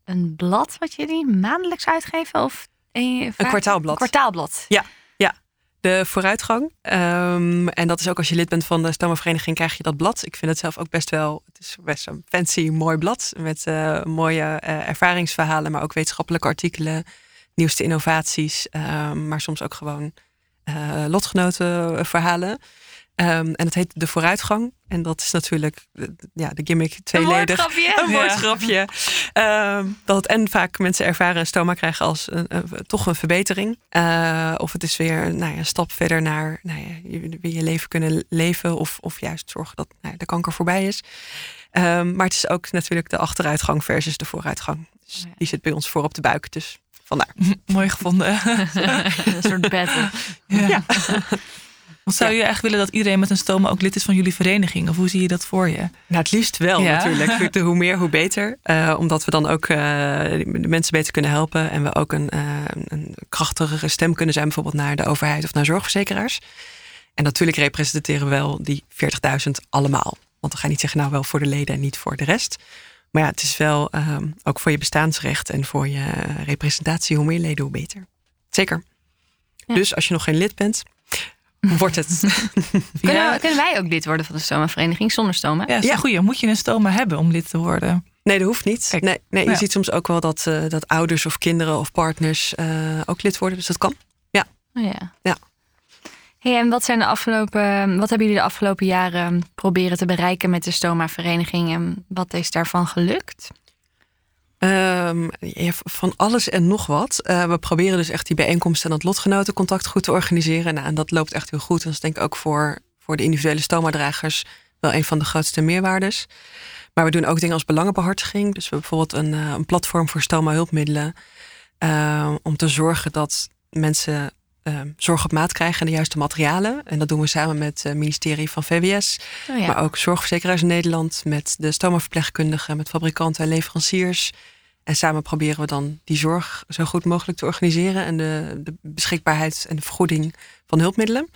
Speaker 5: een blad wat jullie maandelijks uitgeven? Of een, vaak-
Speaker 4: kwartaalblad.
Speaker 5: Een kwartaalblad.
Speaker 4: de vooruitgang. Ehm, en dat is ook als je lid bent van de Stammenvereniging, krijg je dat blad. Ik vind het zelf ook best wel, het is best een fancy, mooi blad. Met eh, mooie eh, ervaringsverhalen, maar ook wetenschappelijke artikelen, nieuwste innovaties. ehm, maar soms ook gewoon eh lotgenotenverhalen. Ehm, en het heet De Vooruitgang. En dat is natuurlijk eh, ja, de gimmick tweeledig.
Speaker 5: woordgrapje.
Speaker 4: Een
Speaker 2: Ja.
Speaker 4: woordgrapje. Ehm, dat het en vaak mensen ervaren een stoma krijgen als een, een- toch een verbetering. Eh, of het is weer nou ja, een stap verder naar nou ja, je, weer je leven kunnen leven. Of, of juist zorgen dat nou ja, de kanker voorbij is. Ehm, maar het is ook natuurlijk de achteruitgang versus de vooruitgang. Dus
Speaker 5: Ja.
Speaker 4: die zit bij ons voor op de buik. Dus vandaar.
Speaker 2: Mooi gevonden.
Speaker 5: een soort battle.
Speaker 2: ja. Wat zou je eigenlijk willen dat iedereen met een stoma ook lid is van jullie vereniging? Of hoe zie je dat voor je?
Speaker 4: Nou, het liefst wel
Speaker 2: Ja.
Speaker 4: natuurlijk. Hoe meer, hoe beter. Eh, omdat we dan ook eh, de mensen beter kunnen helpen. En we ook een, eh, een krachtigere stem kunnen zijn. Bijvoorbeeld naar de overheid of naar zorgverzekeraars. En natuurlijk representeren we wel die 40.000 allemaal. Want we gaan niet zeggen nou wel voor de leden en niet voor de rest. Maar ja, het is wel ehm, ook voor je bestaansrecht en voor je representatie. Hoe meer leden, hoe beter. Zeker.
Speaker 5: Ja.
Speaker 4: Dus als je nog geen lid bent, wordt het.
Speaker 5: Kunnen,
Speaker 2: Ja,
Speaker 5: we- kunnen wij ook lid worden van de stoma-vereniging zonder stoma?
Speaker 2: ja, is een
Speaker 4: Ja.
Speaker 2: goeie. Moet je een stoma hebben om lid te worden?
Speaker 4: Nee, dat hoeft niet.
Speaker 2: Kijk,
Speaker 4: nee, nee, je
Speaker 2: ja.
Speaker 4: ziet soms ook wel dat, eh, dat ouders of kinderen of partners eh, ook lid worden. Dus dat kan.
Speaker 5: Oh, ja.
Speaker 4: Ja.
Speaker 5: Hey, en wat, zijn de afgelopen, wat hebben jullie de afgelopen jaren proberen te bereiken met de stoma-vereniging? En wat is daarvan gelukt?
Speaker 4: Ehm, van alles en nog wat. Eh, we proberen dus echt die bijeenkomsten en dat lotgenotencontact goed te organiseren. Nou, en dat loopt echt heel goed. En dat is denk ik ook voor, voor de individuele stoma-dragers wel een van de grootste meerwaardes. Maar we doen ook dingen als belangenbehartiging. Dus we hebben bijvoorbeeld een, eh, een platform voor stoma-hulpmiddelen. eh, om te zorgen dat mensen eh, zorg op maat krijgen en de juiste materialen. En dat doen we samen met het ministerie van VWS.
Speaker 5: Oh, ja.
Speaker 4: Maar ook zorgverzekeraars in Nederland met de stomaverpleegkundigen, met fabrikanten en leveranciers. En samen proberen we dan die zorg zo goed mogelijk te organiseren en de, de beschikbaarheid en de vergoeding van hulpmiddelen.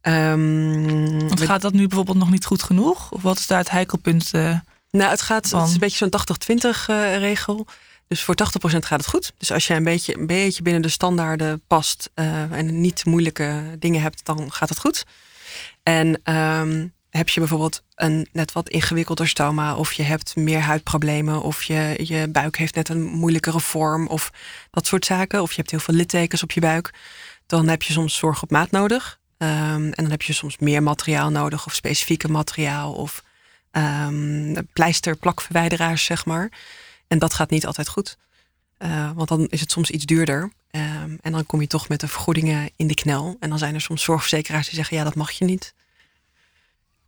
Speaker 4: Ehm,
Speaker 2: Want gaat dat nu bijvoorbeeld nog niet goed genoeg? Of wat is daar het heikelpunt? eh?
Speaker 4: nou, het gaat, het is een beetje zo'n 80-20 eh, regel. Dus voor 80% gaat het goed. Dus als je een beetje, een beetje binnen de standaarden past eh, en niet moeilijke dingen hebt, dan gaat het goed. En ehm, heb je bijvoorbeeld een net wat ingewikkelder stoma, of je hebt meer huidproblemen, of je, je buik heeft net een moeilijkere vorm, of dat soort zaken, of je hebt heel veel littekens op je buik, dan heb je soms zorg op maat nodig. Ehm, en dan heb je soms meer materiaal nodig, of specifieke materiaal, of ehm, pleisterplakverwijderaars, zeg maar. En dat gaat niet altijd goed. Uh, want dan is het soms iets duurder. Um, en dan kom je toch met de vergoedingen in de knel. En dan zijn er soms zorgverzekeraars die zeggen: ja, dat mag je niet.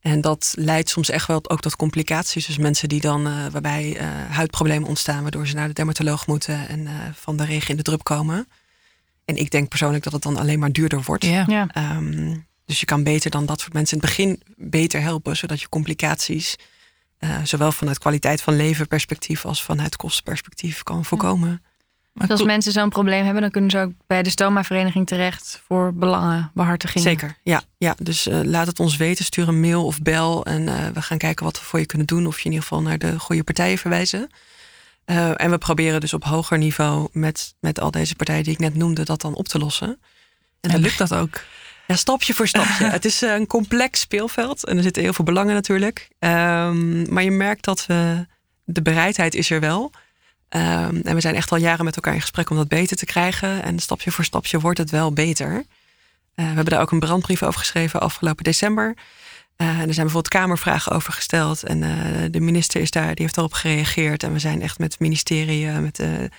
Speaker 4: En dat leidt soms echt wel ook tot complicaties. Dus mensen die dan, uh, waarbij uh, huidproblemen ontstaan, waardoor ze naar de dermatoloog moeten en van de regen in de drup komen. En ik denk persoonlijk dat het dan alleen maar duurder wordt.
Speaker 2: Ja.
Speaker 5: Ja.
Speaker 4: Um, dus je kan beter dan dat soort mensen in het begin beter helpen, zodat je complicaties, uh, zowel vanuit kwaliteit van leven perspectief als vanuit kostenperspectief, kan voorkomen.
Speaker 5: Maar als mensen zo'n probleem hebben, dan kunnen ze ook bij de stoma-vereniging terecht voor belangenbehartiging.
Speaker 4: Zeker, ja. ja. Dus uh, laat het ons weten, stuur een mail of bel en uh, we gaan kijken wat we voor je kunnen doen. Of je in ieder geval naar de goede partijen verwijzen. Uh, en we proberen dus op hoger niveau met, met al deze partijen die ik net noemde, dat dan op te lossen.
Speaker 2: En, en lukt dat ook?
Speaker 4: Ja, stapje voor stapje. het is een complex speelveld en er zitten heel veel belangen natuurlijk. Um, maar je merkt dat we, de bereidheid is er wel. Um, en we zijn echt al jaren met elkaar in gesprek om dat beter te krijgen. En stapje voor stapje wordt het wel beter. Uh, we hebben daar ook een brandbrief over geschreven afgelopen december. Uh, en er zijn bijvoorbeeld kamervragen over gesteld. En uh, de minister is daar, die heeft daarop gereageerd. En we zijn echt met het ministerie, met de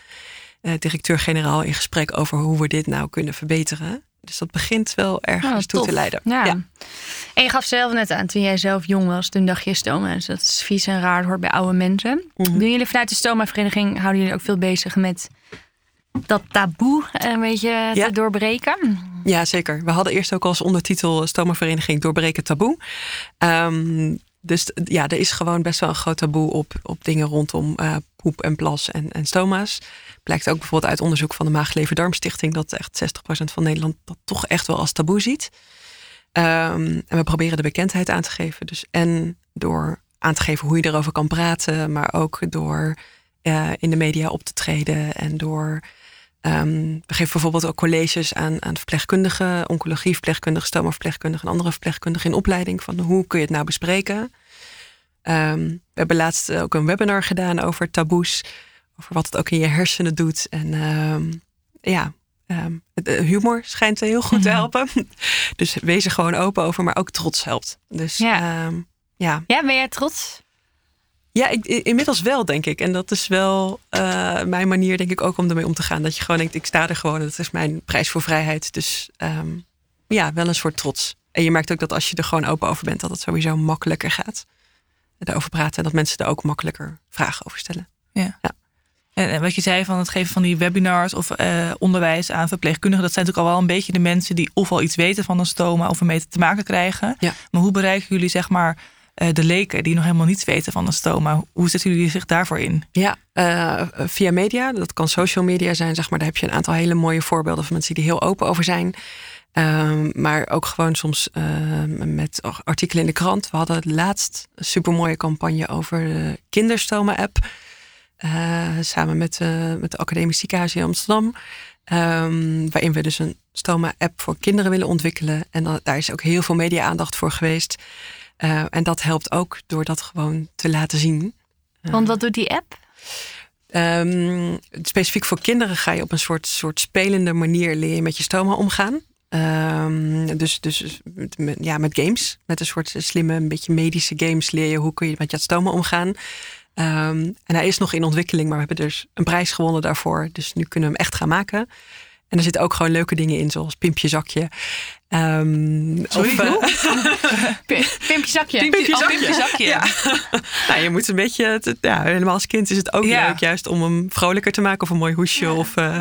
Speaker 4: directeur-generaal in gesprek over hoe we dit nou kunnen verbeteren. Dus dat begint wel ergens
Speaker 5: oh,
Speaker 4: toe te leiden.
Speaker 5: Ja. ja. En je gaf zelf net aan, toen jij zelf jong was, toen dacht je stoma. Dus dat is vies en raar, hoort bij oude mensen. Mm -hmm. Doen jullie vanuit de stoma-vereniging, houden jullie ook veel bezig met dat taboe een beetje te doorbreken?
Speaker 4: Ja, zeker. We hadden eerst ook als ondertitel stoma-vereniging doorbreken taboe. Um, dus ja, er is gewoon best wel een groot taboe op, op dingen rondom uh, poep en plas en, en stoma's. Blijkt ook bijvoorbeeld uit onderzoek van de Maag-Lever-Darmstichting dat echt 60% van Nederland dat toch echt wel als taboe ziet. Um, en we proberen de bekendheid aan te geven. Dus en door aan te geven hoe je erover kan praten, maar ook door uh, in de media op te treden en door. Um, we geven bijvoorbeeld ook colleges aan, aan verpleegkundigen, oncologieverpleegkundigen, stomaverpleegkundigen en andere verpleegkundigen in opleiding van hoe kun je het nou bespreken. Um, we hebben laatst ook een webinar gedaan over taboes, over wat het ook in je hersenen doet. En um, ja, um, humor schijnt heel goed te helpen. dus wees er gewoon open over, maar ook trots helpt. Dus
Speaker 5: ja,
Speaker 4: ja.
Speaker 5: ja ben jij trots?
Speaker 4: Ja, ik, inmiddels wel, denk ik. En dat is wel uh, mijn manier, denk ik, ook om ermee om te gaan. Dat je gewoon denkt, ik sta er gewoon. Dat is mijn prijs voor vrijheid. Dus um, ja, wel een soort trots. En je merkt ook dat als je er gewoon open over bent, dat het sowieso makkelijker gaat. Erover praten en dat mensen er ook makkelijker vragen over stellen.
Speaker 2: Ja. ja. En wat je zei van het geven van die webinars of uh, onderwijs aan verpleegkundigen, dat zijn natuurlijk al wel een beetje de mensen die ofwel iets weten van een stoma of ermee te maken krijgen.
Speaker 4: Ja.
Speaker 2: Maar hoe bereiken jullie, zeg maar, de leken die nog helemaal niets weten van een stoma. Hoe zetten jullie zich daarvoor in?
Speaker 4: Ja, uh, via media. Dat kan social media zijn, zeg maar. Daar heb je een aantal hele mooie voorbeelden van mensen die heel open over zijn. Um, maar ook gewoon soms uh, met artikelen in de krant. We hadden laatst een supermooie campagne over de kinderstoma-app. Uh, samen met, met de Academisch Ziekenhuis in Amsterdam. Um, waarin we dus een stoma-app voor kinderen willen ontwikkelen. En daar is ook heel veel media-aandacht voor geweest. Uh, en dat helpt ook door dat gewoon te laten zien.
Speaker 5: Want wat doet die app?
Speaker 4: Um, specifiek voor kinderen ga je op een soort, soort spelende manier leer je met je stoma omgaan. Um, dus dus met, ja, met games. Met een soort slimme, een beetje medische games leer je hoe kun je met je stoma omgaan. Um, en hij is nog in ontwikkeling, maar we hebben dus een prijs gewonnen daarvoor. Dus nu kunnen we hem echt gaan maken. En er zitten ook gewoon leuke dingen in, zoals pimpje zakje. Um,
Speaker 2: Sorry,
Speaker 4: of, uh,
Speaker 5: pimpje zakje.
Speaker 2: Pimpje, oh, pimpje zakje.
Speaker 4: Ja. nou, je moet een beetje, ja, helemaal als kind is het ook
Speaker 2: Ja.
Speaker 4: leuk, juist om hem vrolijker te maken of een mooi hoesje. Of, uh,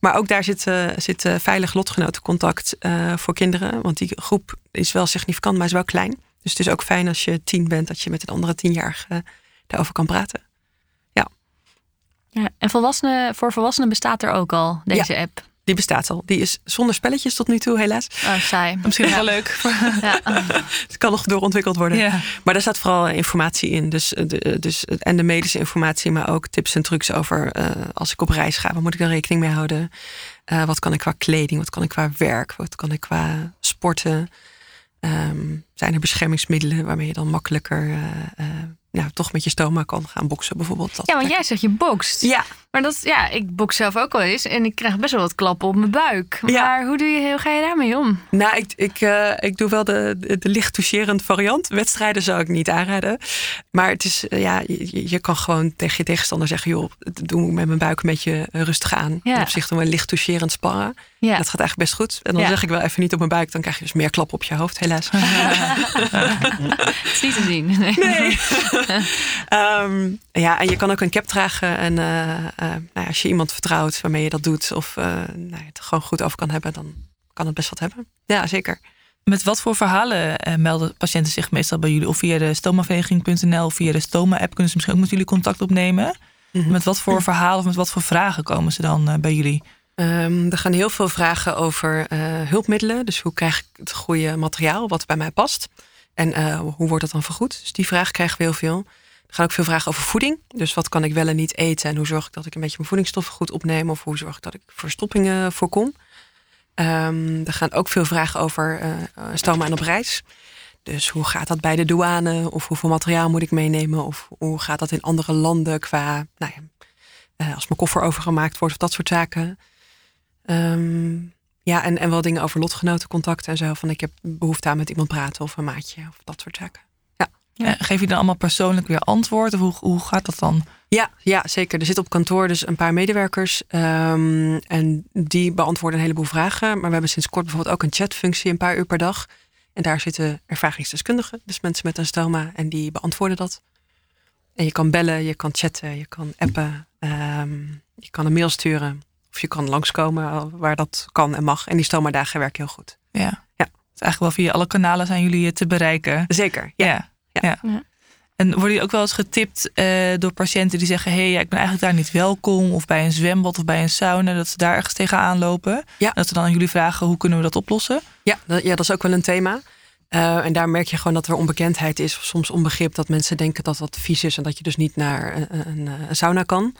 Speaker 4: maar ook daar zit, uh, zit uh, veilig lotgenotencontact uh, voor kinderen. Want die groep is wel significant, maar is wel klein. Dus het is ook fijn als je tien bent, dat je met een andere tienjarige daarover kan praten.
Speaker 5: Ja, en volwassenen, voor volwassenen bestaat er ook al deze
Speaker 4: Ja.
Speaker 5: app.
Speaker 4: Die bestaat al. Die is zonder spelletjes tot nu toe, helaas.
Speaker 5: Oh, saai.
Speaker 2: Misschien wel leuk.
Speaker 5: Ja.
Speaker 4: Het kan nog doorontwikkeld worden.
Speaker 2: Ja.
Speaker 4: Maar daar staat vooral informatie in. Dus, eh, de, dus, en de medische informatie, maar ook tips en trucs over uh, als ik op reis ga, waar moet ik dan rekening mee houden? Uh, wat kan ik qua kleding? Wat kan ik qua werk? Wat kan ik qua sporten? Um, zijn er beschermingsmiddelen waarmee je dan makkelijker uh, nou, toch met je stoma kan gaan boksen bijvoorbeeld. Dat
Speaker 5: Ja, want jij zegt je bokst.
Speaker 4: Ja,
Speaker 5: Maar dat, ja, ik boks zelf ook wel eens en ik krijg best wel wat klappen op mijn buik.
Speaker 4: Ja.
Speaker 5: Maar hoe, doe je, hoe ga je daarmee om?
Speaker 4: Nou, ik, ik, eh, ik doe wel de, de, de licht toucherend variant. Wedstrijden zou ik niet aanraden. Maar het is, eh, ja, je, je kan gewoon tegen je tegenstander zeggen... joh, doe ik met mijn buik een beetje rustig aan.
Speaker 5: Ja.
Speaker 4: En op zich dan wel licht toucherend sparren.
Speaker 5: Ja.
Speaker 4: Dat gaat eigenlijk best goed. En dan
Speaker 5: Ja.
Speaker 4: zeg ik wel even niet op mijn buik. Dan krijg je dus meer klap op je hoofd, helaas.
Speaker 5: Het is niet te zien. Nee.
Speaker 4: Nee. Ehm, ja, en je kan ook een cap dragen. En eh, eh, nou ja, als je iemand vertrouwt waarmee je dat doet... of eh, nou, het er gewoon goed over kan hebben... dan kan het best wat hebben. Ja, zeker.
Speaker 2: Met wat voor verhalen eh, melden patiënten zich meestal bij jullie? Of via de stomavereniging.nl of via de stoma-app kunnen ze misschien ook met jullie contact opnemen?
Speaker 4: Mhm.
Speaker 2: Met wat voor verhalen of met wat voor vragen komen ze dan eh, bij jullie?
Speaker 4: Ehm, er gaan heel veel vragen over eh, hulpmiddelen. Dus hoe krijg ik het goede materiaal wat bij mij past? En eh, hoe wordt dat dan vergoed? Dus die vraag krijgen we heel veel. Er gaan ook veel vragen over voeding. Dus wat kan ik wel en niet eten? En hoe zorg ik dat ik een beetje mijn voedingsstoffen goed opneem? Of hoe zorg ik dat ik verstoppingen voorkom? Ehm, er gaan ook veel vragen over eh stoma en op reis. Dus hoe gaat dat bij de douane? Of hoeveel materiaal moet ik meenemen? Of hoe gaat dat in andere landen qua, nou ja, als mijn koffer overgemaakt wordt of dat soort zaken. Ehm, ja, en, en wel dingen over lotgenotencontact en zo. Van ik heb behoefte aan met iemand praten of een maatje of dat soort zaken.
Speaker 2: Eh, geef je dan allemaal persoonlijk weer antwoord? Of hoe, hoe gaat dat dan?
Speaker 4: Ja, ja, zeker. Er zit op kantoor dus een paar medewerkers. ehm, en die beantwoorden een heleboel vragen. Maar we hebben sinds kort bijvoorbeeld ook een chatfunctie een paar uur per dag. En daar zitten ervaringsdeskundigen, dus mensen met een stoma, en die beantwoorden dat. En je kan bellen, je kan chatten, je kan appen, ehm, je kan een mail sturen. Of je kan langskomen eh, waar dat kan en mag. En die stoma-dagen werken heel goed.
Speaker 2: Ja.
Speaker 4: Ja.
Speaker 2: Dus eigenlijk wel via alle kanalen zijn jullie eh, te bereiken.
Speaker 4: Zeker, ja.
Speaker 2: Ja.
Speaker 4: Ja.
Speaker 2: ja.
Speaker 5: Ja.
Speaker 2: En worden jullie ook wel eens getipt eh, door patiënten die zeggen: hé, hey, ja, ik ben eigenlijk daar niet welkom. Of bij een zwembad of bij een sauna, dat ze daar ergens tegenaan lopen.
Speaker 4: Ja.
Speaker 2: En dat ze dan aan jullie vragen: hoe kunnen we dat oplossen?
Speaker 4: Ja, dat, ja, dat is ook wel een thema. Eh, en daar merk je gewoon dat er onbekendheid is, of soms onbegrip, dat mensen denken dat dat vies is en dat je dus niet naar een, een, een sauna kan.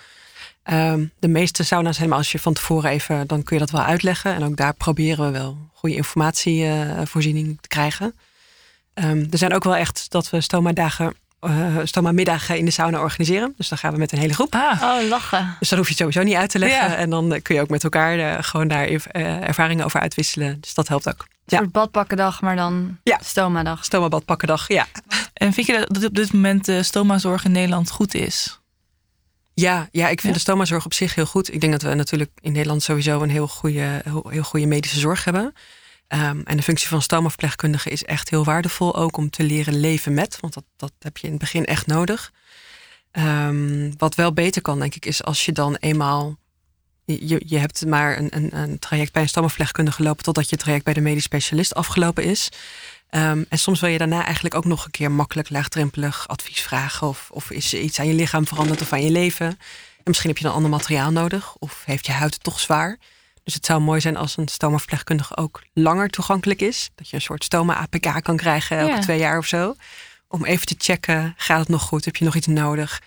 Speaker 4: Ehm, de meeste sauna's, helemaal als je van tevoren even, dan kun je dat wel uitleggen. En ook daar proberen we wel goede informatievoorziening te krijgen. Ehm, er zijn ook wel echt dat we stoma-dagen, eh, stoma-middagen in de sauna organiseren. Dus dan gaan we met een hele groep.
Speaker 2: Ah,
Speaker 5: Oh, lachen.
Speaker 4: Dus dan hoef je het sowieso niet uit te leggen.
Speaker 2: Ja.
Speaker 4: En dan eh, kun je ook met elkaar eh, gewoon daar eh, ervaringen over uitwisselen. Dus dat helpt ook.
Speaker 5: Een
Speaker 4: Ja.
Speaker 5: soort badpakkendag, maar dan
Speaker 4: Ja.
Speaker 5: stoma-dag.
Speaker 4: Stoma-bad pakkendag, ja.
Speaker 2: en vind je dat, dat op dit moment de stomazorg in Nederland goed is?
Speaker 4: Ja, ja, ik vind
Speaker 2: Ja.
Speaker 4: de stomazorg op zich heel goed. Ik denk dat we natuurlijk in Nederland sowieso een heel goede, heel, heel goede medische zorg hebben. Ehm, en de functie van stomaverpleegkundige is echt heel waardevol. Ook om te leren leven met. Want dat, dat heb je in het begin echt nodig. Ehm, wat wel beter kan, denk ik, is als je dan eenmaal. Je, je hebt maar een, een, een traject bij een stomaverpleegkundige gelopen. totdat je traject bij de medisch specialist afgelopen is. Ehm, en soms wil je daarna eigenlijk ook nog een keer makkelijk, laagdrempelig advies vragen. Of, of is er iets aan je lichaam veranderd of aan je leven. En misschien heb je dan ander materiaal nodig. Of heeft je huid het toch zwaar. Dus het zou mooi zijn als een stomaverpleegkundige ook langer toegankelijk is. Dat je een soort stoma-APK kan krijgen elke
Speaker 5: Ja.
Speaker 4: twee jaar of zo. Om even te checken, gaat het nog goed? Heb je nog iets nodig?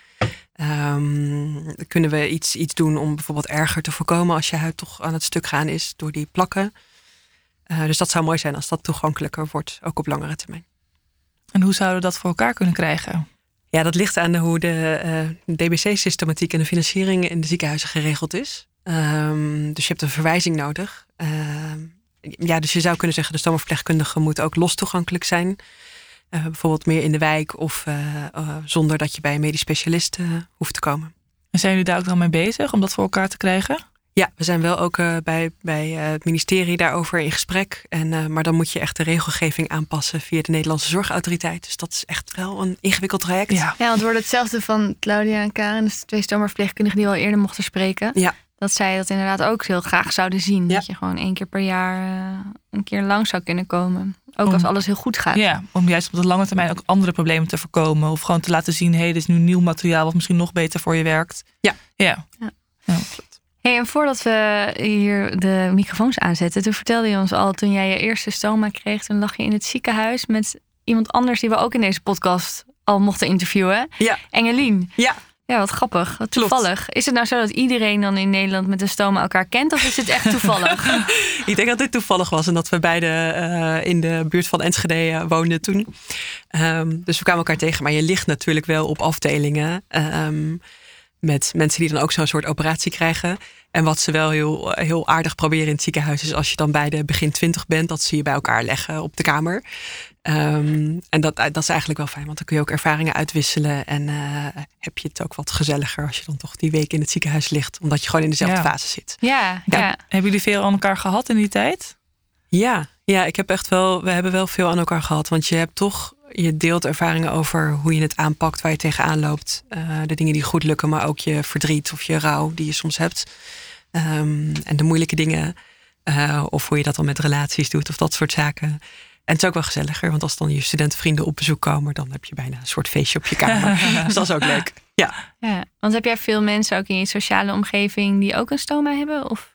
Speaker 4: Ehm, kunnen we iets, iets doen om bijvoorbeeld erger te voorkomen als je huid toch aan het stuk gaan is door die plakken? Eh, dus dat zou mooi zijn als dat toegankelijker wordt, ook op langere termijn.
Speaker 2: En hoe zouden we dat voor elkaar kunnen krijgen?
Speaker 4: Ja, dat ligt aan de, hoe de eh, DBC-systematiek en de financiering in de ziekenhuizen geregeld is. Ehm, dus je hebt een verwijzing nodig. Ehm, ja, dus je zou kunnen zeggen, de stomaverpleegkundige moet ook los toegankelijk zijn. Eh, bijvoorbeeld meer in de wijk of zonder dat je bij een medisch specialist hoeft te komen.
Speaker 2: En zijn jullie daar ook dan mee bezig om dat voor elkaar te krijgen?
Speaker 4: Ja, we zijn wel ook eh, bij, bij eh, het ministerie daarover in gesprek. En, eh, maar dan moet je echt de regelgeving aanpassen via de Nederlandse Zorgautoriteit. Dus dat is echt wel een ingewikkeld traject.
Speaker 2: Ja.
Speaker 5: Ja, want het wordt hetzelfde van Claudia en Karen, dus de twee stomerverpleegkundigen die we al eerder mochten spreken.
Speaker 4: Ja.
Speaker 5: Dat zij dat inderdaad ook heel graag zouden zien.
Speaker 4: Ja.
Speaker 5: Dat je gewoon één keer per jaar een keer lang zou kunnen komen. Ook
Speaker 2: Om-
Speaker 5: als alles heel goed gaat.
Speaker 2: Ja, om juist op de lange termijn ook andere problemen te voorkomen. Of gewoon te laten zien, hé, hey, dit is nu nieuw materiaal wat misschien nog beter voor je werkt.
Speaker 4: Ja.
Speaker 2: Ja.
Speaker 5: Ja.
Speaker 2: Ja.
Speaker 5: Hey, en voordat we hier de microfoons aanzetten, toen vertelde je ons al, toen jij je eerste stoma kreeg, toen lag je in het ziekenhuis met iemand anders die we ook in deze podcast al mochten interviewen.
Speaker 4: Ja.
Speaker 5: Engelien.
Speaker 4: Ja.
Speaker 5: Ja, wat grappig. Wat toevallig. Is het nou zo dat iedereen dan in Nederland met een stoma elkaar kent? Of is het echt toevallig?
Speaker 4: ik denk dat dit toevallig was en dat we beide uh, in de buurt van Enschede uh, woonden toen. Um, dus we kwamen elkaar tegen. Maar je ligt natuurlijk wel op afdelingen um, met mensen die dan ook zo'n soort operatie krijgen. En wat ze wel heel, heel aardig proberen in het ziekenhuis is als je dan bij de begin twintig bent, dat ze je bij elkaar leggen op de kamer. Um, en dat, dat is eigenlijk wel fijn, want dan kun je ook ervaringen uitwisselen. En uh, heb je het ook wat gezelliger als je dan toch die week in het ziekenhuis ligt, omdat je gewoon in dezelfde
Speaker 2: Ja.
Speaker 4: fase zit.
Speaker 5: Ja, ja.
Speaker 2: Hebben jullie veel aan elkaar gehad in die tijd?
Speaker 4: Ja, ja, ik heb echt wel, we hebben wel veel aan elkaar gehad. Want je hebt toch, je deelt ervaringen over hoe je het aanpakt, waar je tegenaan loopt. Eh, de dingen die goed lukken, maar ook je verdriet of je rouw die je soms hebt. Ehm, en de moeilijke dingen. eh, of hoe je dat dan met relaties doet of dat soort zaken. En het is ook wel gezelliger, want als dan je studentenvrienden op bezoek komen, dan heb je bijna een soort feestje op je kamer. dus dat is ook leuk. Ja.
Speaker 5: Ja, want heb jij veel mensen ook in je sociale omgeving die ook een stoma hebben? Of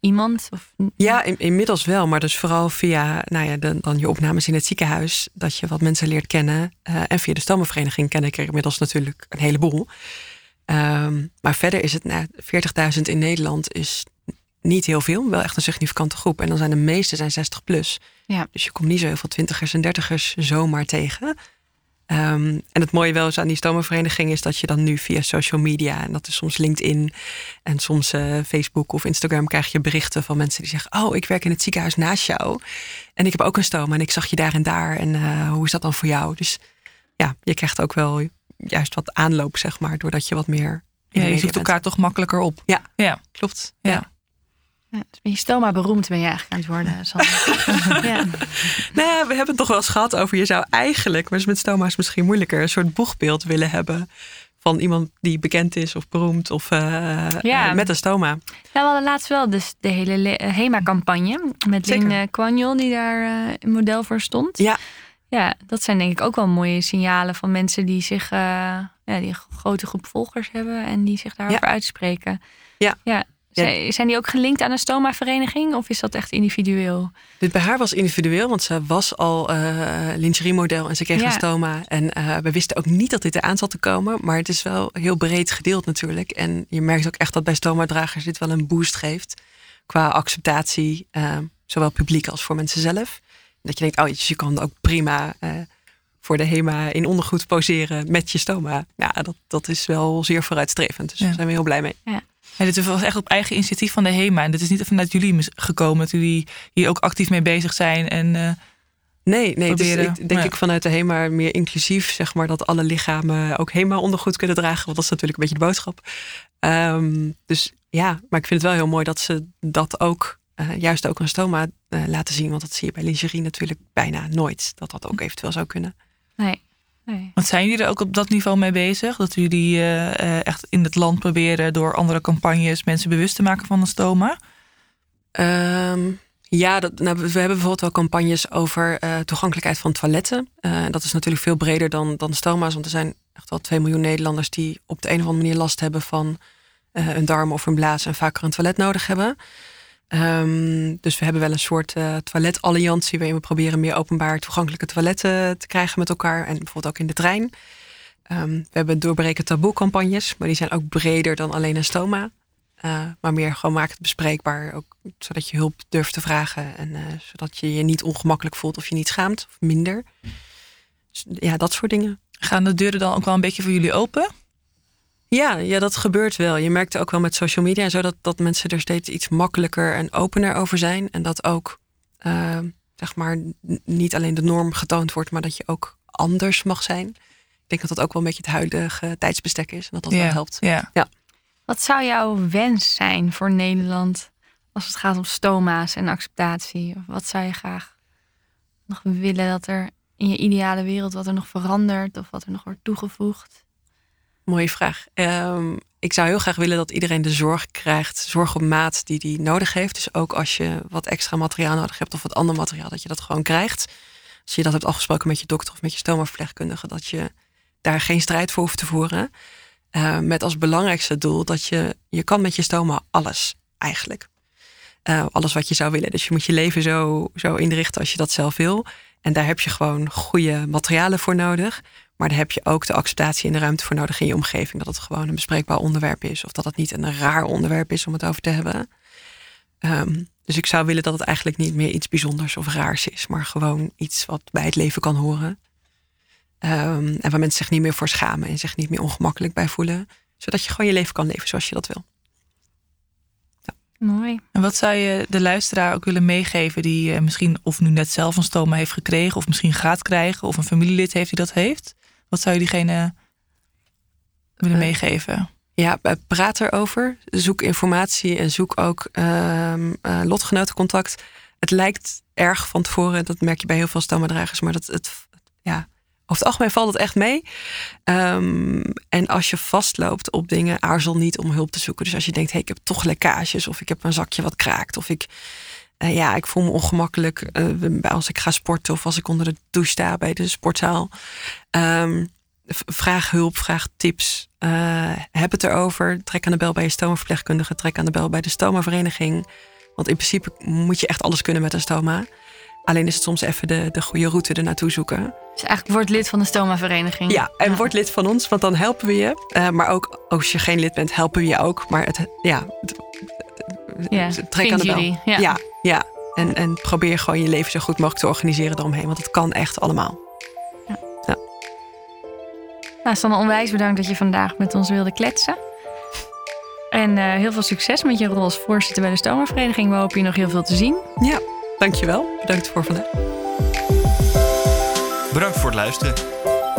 Speaker 5: iemand? Of...
Speaker 4: Ja, in- inmiddels wel. Maar dus vooral via nou ja, de- dan je opnames in het ziekenhuis. Dat je wat mensen leert kennen. Eh, en via de stomenvereniging ken ik er inmiddels natuurlijk een heleboel. Ehm, maar verder is het, nou, 40.000 in Nederland is niet heel veel. Wel echt een significante groep. En dan zijn de meeste zijn 60 plus.
Speaker 5: Ja.
Speaker 4: Dus je komt niet zo heel veel twintigers en dertigers zomaar tegen. Ehm, en het mooie wel is aan die stomenvereniging is dat je dan nu via social media, en dat is soms LinkedIn en soms eh, Facebook of Instagram, krijg je berichten van mensen die zeggen: Oh, ik werk in het ziekenhuis naast jou. En ik heb ook een stoma en ik zag je daar en daar. En eh, hoe is dat dan voor jou? Dus ja, je krijgt ook wel juist wat aanloop, zeg maar, doordat je wat meer.
Speaker 2: Ja, je zoekt
Speaker 4: bent.
Speaker 2: elkaar toch makkelijker op.
Speaker 4: Ja.
Speaker 2: ja.
Speaker 4: Klopt.
Speaker 2: Ja.
Speaker 5: Ja, dus ben je stoma beroemd ben je eigenlijk aan het worden, Sander. ja.
Speaker 4: Nou ja, we hebben het toch wel eens gehad over je zou eigenlijk, maar is met stoma's misschien moeilijker, een soort boegbeeld willen hebben van iemand die bekend is of beroemd of eh,
Speaker 5: Ja.
Speaker 4: eh, met een stoma.
Speaker 5: Nou, we hadden laatst wel dus de hele le- eh, HEMA-campagne met
Speaker 4: Zeker.
Speaker 5: Lin Quanjol die daar een model voor stond.
Speaker 4: Ja.
Speaker 5: Ja, dat zijn denk ik ook wel mooie signalen van mensen die zich, ja, die een grote groep volgers hebben en die zich daarover uitspreken.
Speaker 4: Ja.
Speaker 5: ja. Zijn, zijn die ook gelinkt aan een stoma-vereniging of is dat echt individueel?
Speaker 4: Dit bij haar was individueel, want ze was al eh lingeriemodel en ze kreeg
Speaker 5: Ja.
Speaker 4: een stoma. En eh, we wisten ook niet dat dit eraan zat te komen, maar het is wel heel breed gedeeld natuurlijk. En je merkt ook echt dat bij stoma-dragers dit wel een boost geeft qua acceptatie, eh, zowel publiek als voor mensen zelf. Dat je denkt, oh, je kan ook prima voor de HEMA in ondergoed poseren met je stoma. Ja, dat, dat is wel zeer vooruitstrevend. Dus
Speaker 2: Ja.
Speaker 4: daar zijn we heel blij mee.
Speaker 2: Ja, dit was echt op eigen initiatief van de HEMA. En dit is niet vanuit jullie gekomen dat jullie hier ook actief mee bezig zijn. En eh,
Speaker 4: Nee, nee het ik, denk
Speaker 2: Ja.
Speaker 4: ik vanuit de HEMA meer inclusief, zeg maar, dat alle lichamen ook HEMA ondergoed kunnen dragen. Want dat is natuurlijk een beetje de boodschap. Ehm, dus ja, maar ik vind het wel heel mooi dat ze dat ook, eh, juist ook een stoma eh, laten zien. Want dat zie je bij lingerie natuurlijk bijna nooit. Dat dat ook eventueel zou kunnen.
Speaker 5: Nee. Nee.
Speaker 2: wat zijn jullie er ook op dat niveau mee bezig? Dat jullie eh, eh, echt in het land proberen door andere campagnes mensen bewust te maken van een stoma?
Speaker 4: Ehm, ja, dat, nou, we hebben bijvoorbeeld wel campagnes over eh, toegankelijkheid van toiletten. Eh, dat is natuurlijk veel breder dan, dan stoma's. Want er zijn echt wel 2 miljoen Nederlanders die op de een of andere manier last hebben van eh, een darm of een blaas en vaker een toilet nodig hebben. Ehm, dus we hebben wel een soort eh toiletalliantie waarin we proberen meer openbaar toegankelijke toiletten te krijgen met elkaar. En bijvoorbeeld ook in de trein. Ehm, we hebben doorbreken taboe campagnes, maar die zijn ook breder dan alleen een stoma. Uh, maar meer gewoon maak het bespreekbaar. Ook zodat je hulp durft te vragen. En uh, zodat je je niet ongemakkelijk voelt of je niet schaamt. Of minder. Dus, ja, dat soort dingen.
Speaker 2: Gaan de deuren dan ook wel een beetje voor jullie open?
Speaker 4: Ja, ja, dat gebeurt wel. Je merkt ook wel met social media en zo dat, dat mensen er steeds iets makkelijker en opener over zijn. En dat ook, uh, zeg maar, niet alleen de norm getoond wordt, maar dat je ook anders mag zijn. Ik denk dat dat ook wel een beetje het huidige tijdsbestek is. En dat dat wel helpt.
Speaker 2: Ja.
Speaker 4: ja.
Speaker 5: Wat zou jouw wens zijn voor Nederland als het gaat om stoma's en acceptatie? Of wat zou je graag nog willen dat er in je ideale wereld wat er nog verandert of wat er nog wordt toegevoegd?
Speaker 4: Mooie vraag. Um, ik zou heel graag willen dat iedereen de zorg krijgt, zorg op maat die die nodig heeft. Dus ook als je wat extra materiaal nodig hebt of wat ander materiaal, dat je dat gewoon krijgt. Als je dat hebt afgesproken met je dokter of met je stomaverpleegkundige, dat je daar geen strijd voor hoeft te voeren. Uh, met als belangrijkste doel dat je, je kan met je stoma alles eigenlijk. Uh, alles wat je zou willen. Dus je moet je leven zo, zo inrichten als je dat zelf wil. En daar heb je gewoon goede materialen voor nodig. Maar daar heb je ook de acceptatie en de ruimte voor nodig in je omgeving. Dat het gewoon een bespreekbaar onderwerp is. Of dat het niet een raar onderwerp is om het over te hebben. Ehm, dus ik zou willen dat het eigenlijk niet meer iets bijzonders of raars is. Maar gewoon iets wat bij het leven kan horen. Ehm, en waar mensen zich niet meer voor schamen en zich niet meer ongemakkelijk bij voelen. Zodat je gewoon je leven kan leven zoals je dat wil.
Speaker 5: Mooi.
Speaker 2: En wat zou je de luisteraar ook willen meegeven die eh, misschien of nu net zelf een stoma heeft gekregen, of misschien gaat krijgen, of een familielid heeft die dat heeft? Wat zou je diegene willen
Speaker 4: Eh,
Speaker 2: meegeven?
Speaker 4: Ja, eh, praat erover. Zoek informatie en zoek ook ehm eh, lotgenotencontact. Het lijkt erg van tevoren, dat merk je bij heel veel stomadragers, maar dat het, ja, over het algemeen valt het echt mee. Ehm, en als je vastloopt op dingen, aarzel niet om hulp te zoeken. Dus als je denkt, hey, ik heb toch lekkages, of ik heb een zakje wat kraakt, of ik, eh, ja, ik voel me ongemakkelijk eh, als ik ga sporten of als ik onder de douche sta bij de sportzaal. Ehm, vraag hulp, vraag tips. Eh, heb het erover. Trek aan de bel bij je stomaverpleegkundige. Trek aan de bel bij de stomavereniging. Want in principe moet je echt alles kunnen met een stoma. Alleen is het soms even de, de goede route er naartoe zoeken.
Speaker 5: Dus eigenlijk wordt lid van de stoma-vereniging.
Speaker 4: Ja, en word lid van ons, want dan helpen we je. Maar ook als je geen lid bent, helpen we je ook. Maar het, ja, het-
Speaker 5: Ja,
Speaker 4: trek aan de bel.
Speaker 5: jullie, ja.
Speaker 4: ja, ja. En, en probeer gewoon je leven zo goed mogelijk te organiseren eromheen. Want het kan echt allemaal.
Speaker 5: Nou, Sanne, onwijs bedankt dat je vandaag met ons wilde kletsen. En eh, heel veel succes met je rol als voorzitter bij de Stoma-vereniging. We hopen je nog heel veel te zien.
Speaker 4: Ja, dankjewel. Bedankt voor vandaag.
Speaker 1: Bedankt voor het luisteren.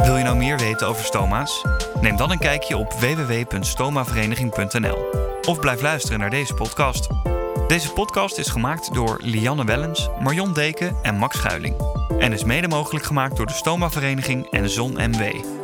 Speaker 1: Wil je nou meer weten over stoma's? Neem dan een kijkje op www.stomavereniging.nl of blijf luisteren naar deze podcast. Deze podcast is gemaakt door Lianne Wellens, Marion Deken en Max Schuiling en is mede mogelijk gemaakt door de Stoma Vereniging en Zon MW.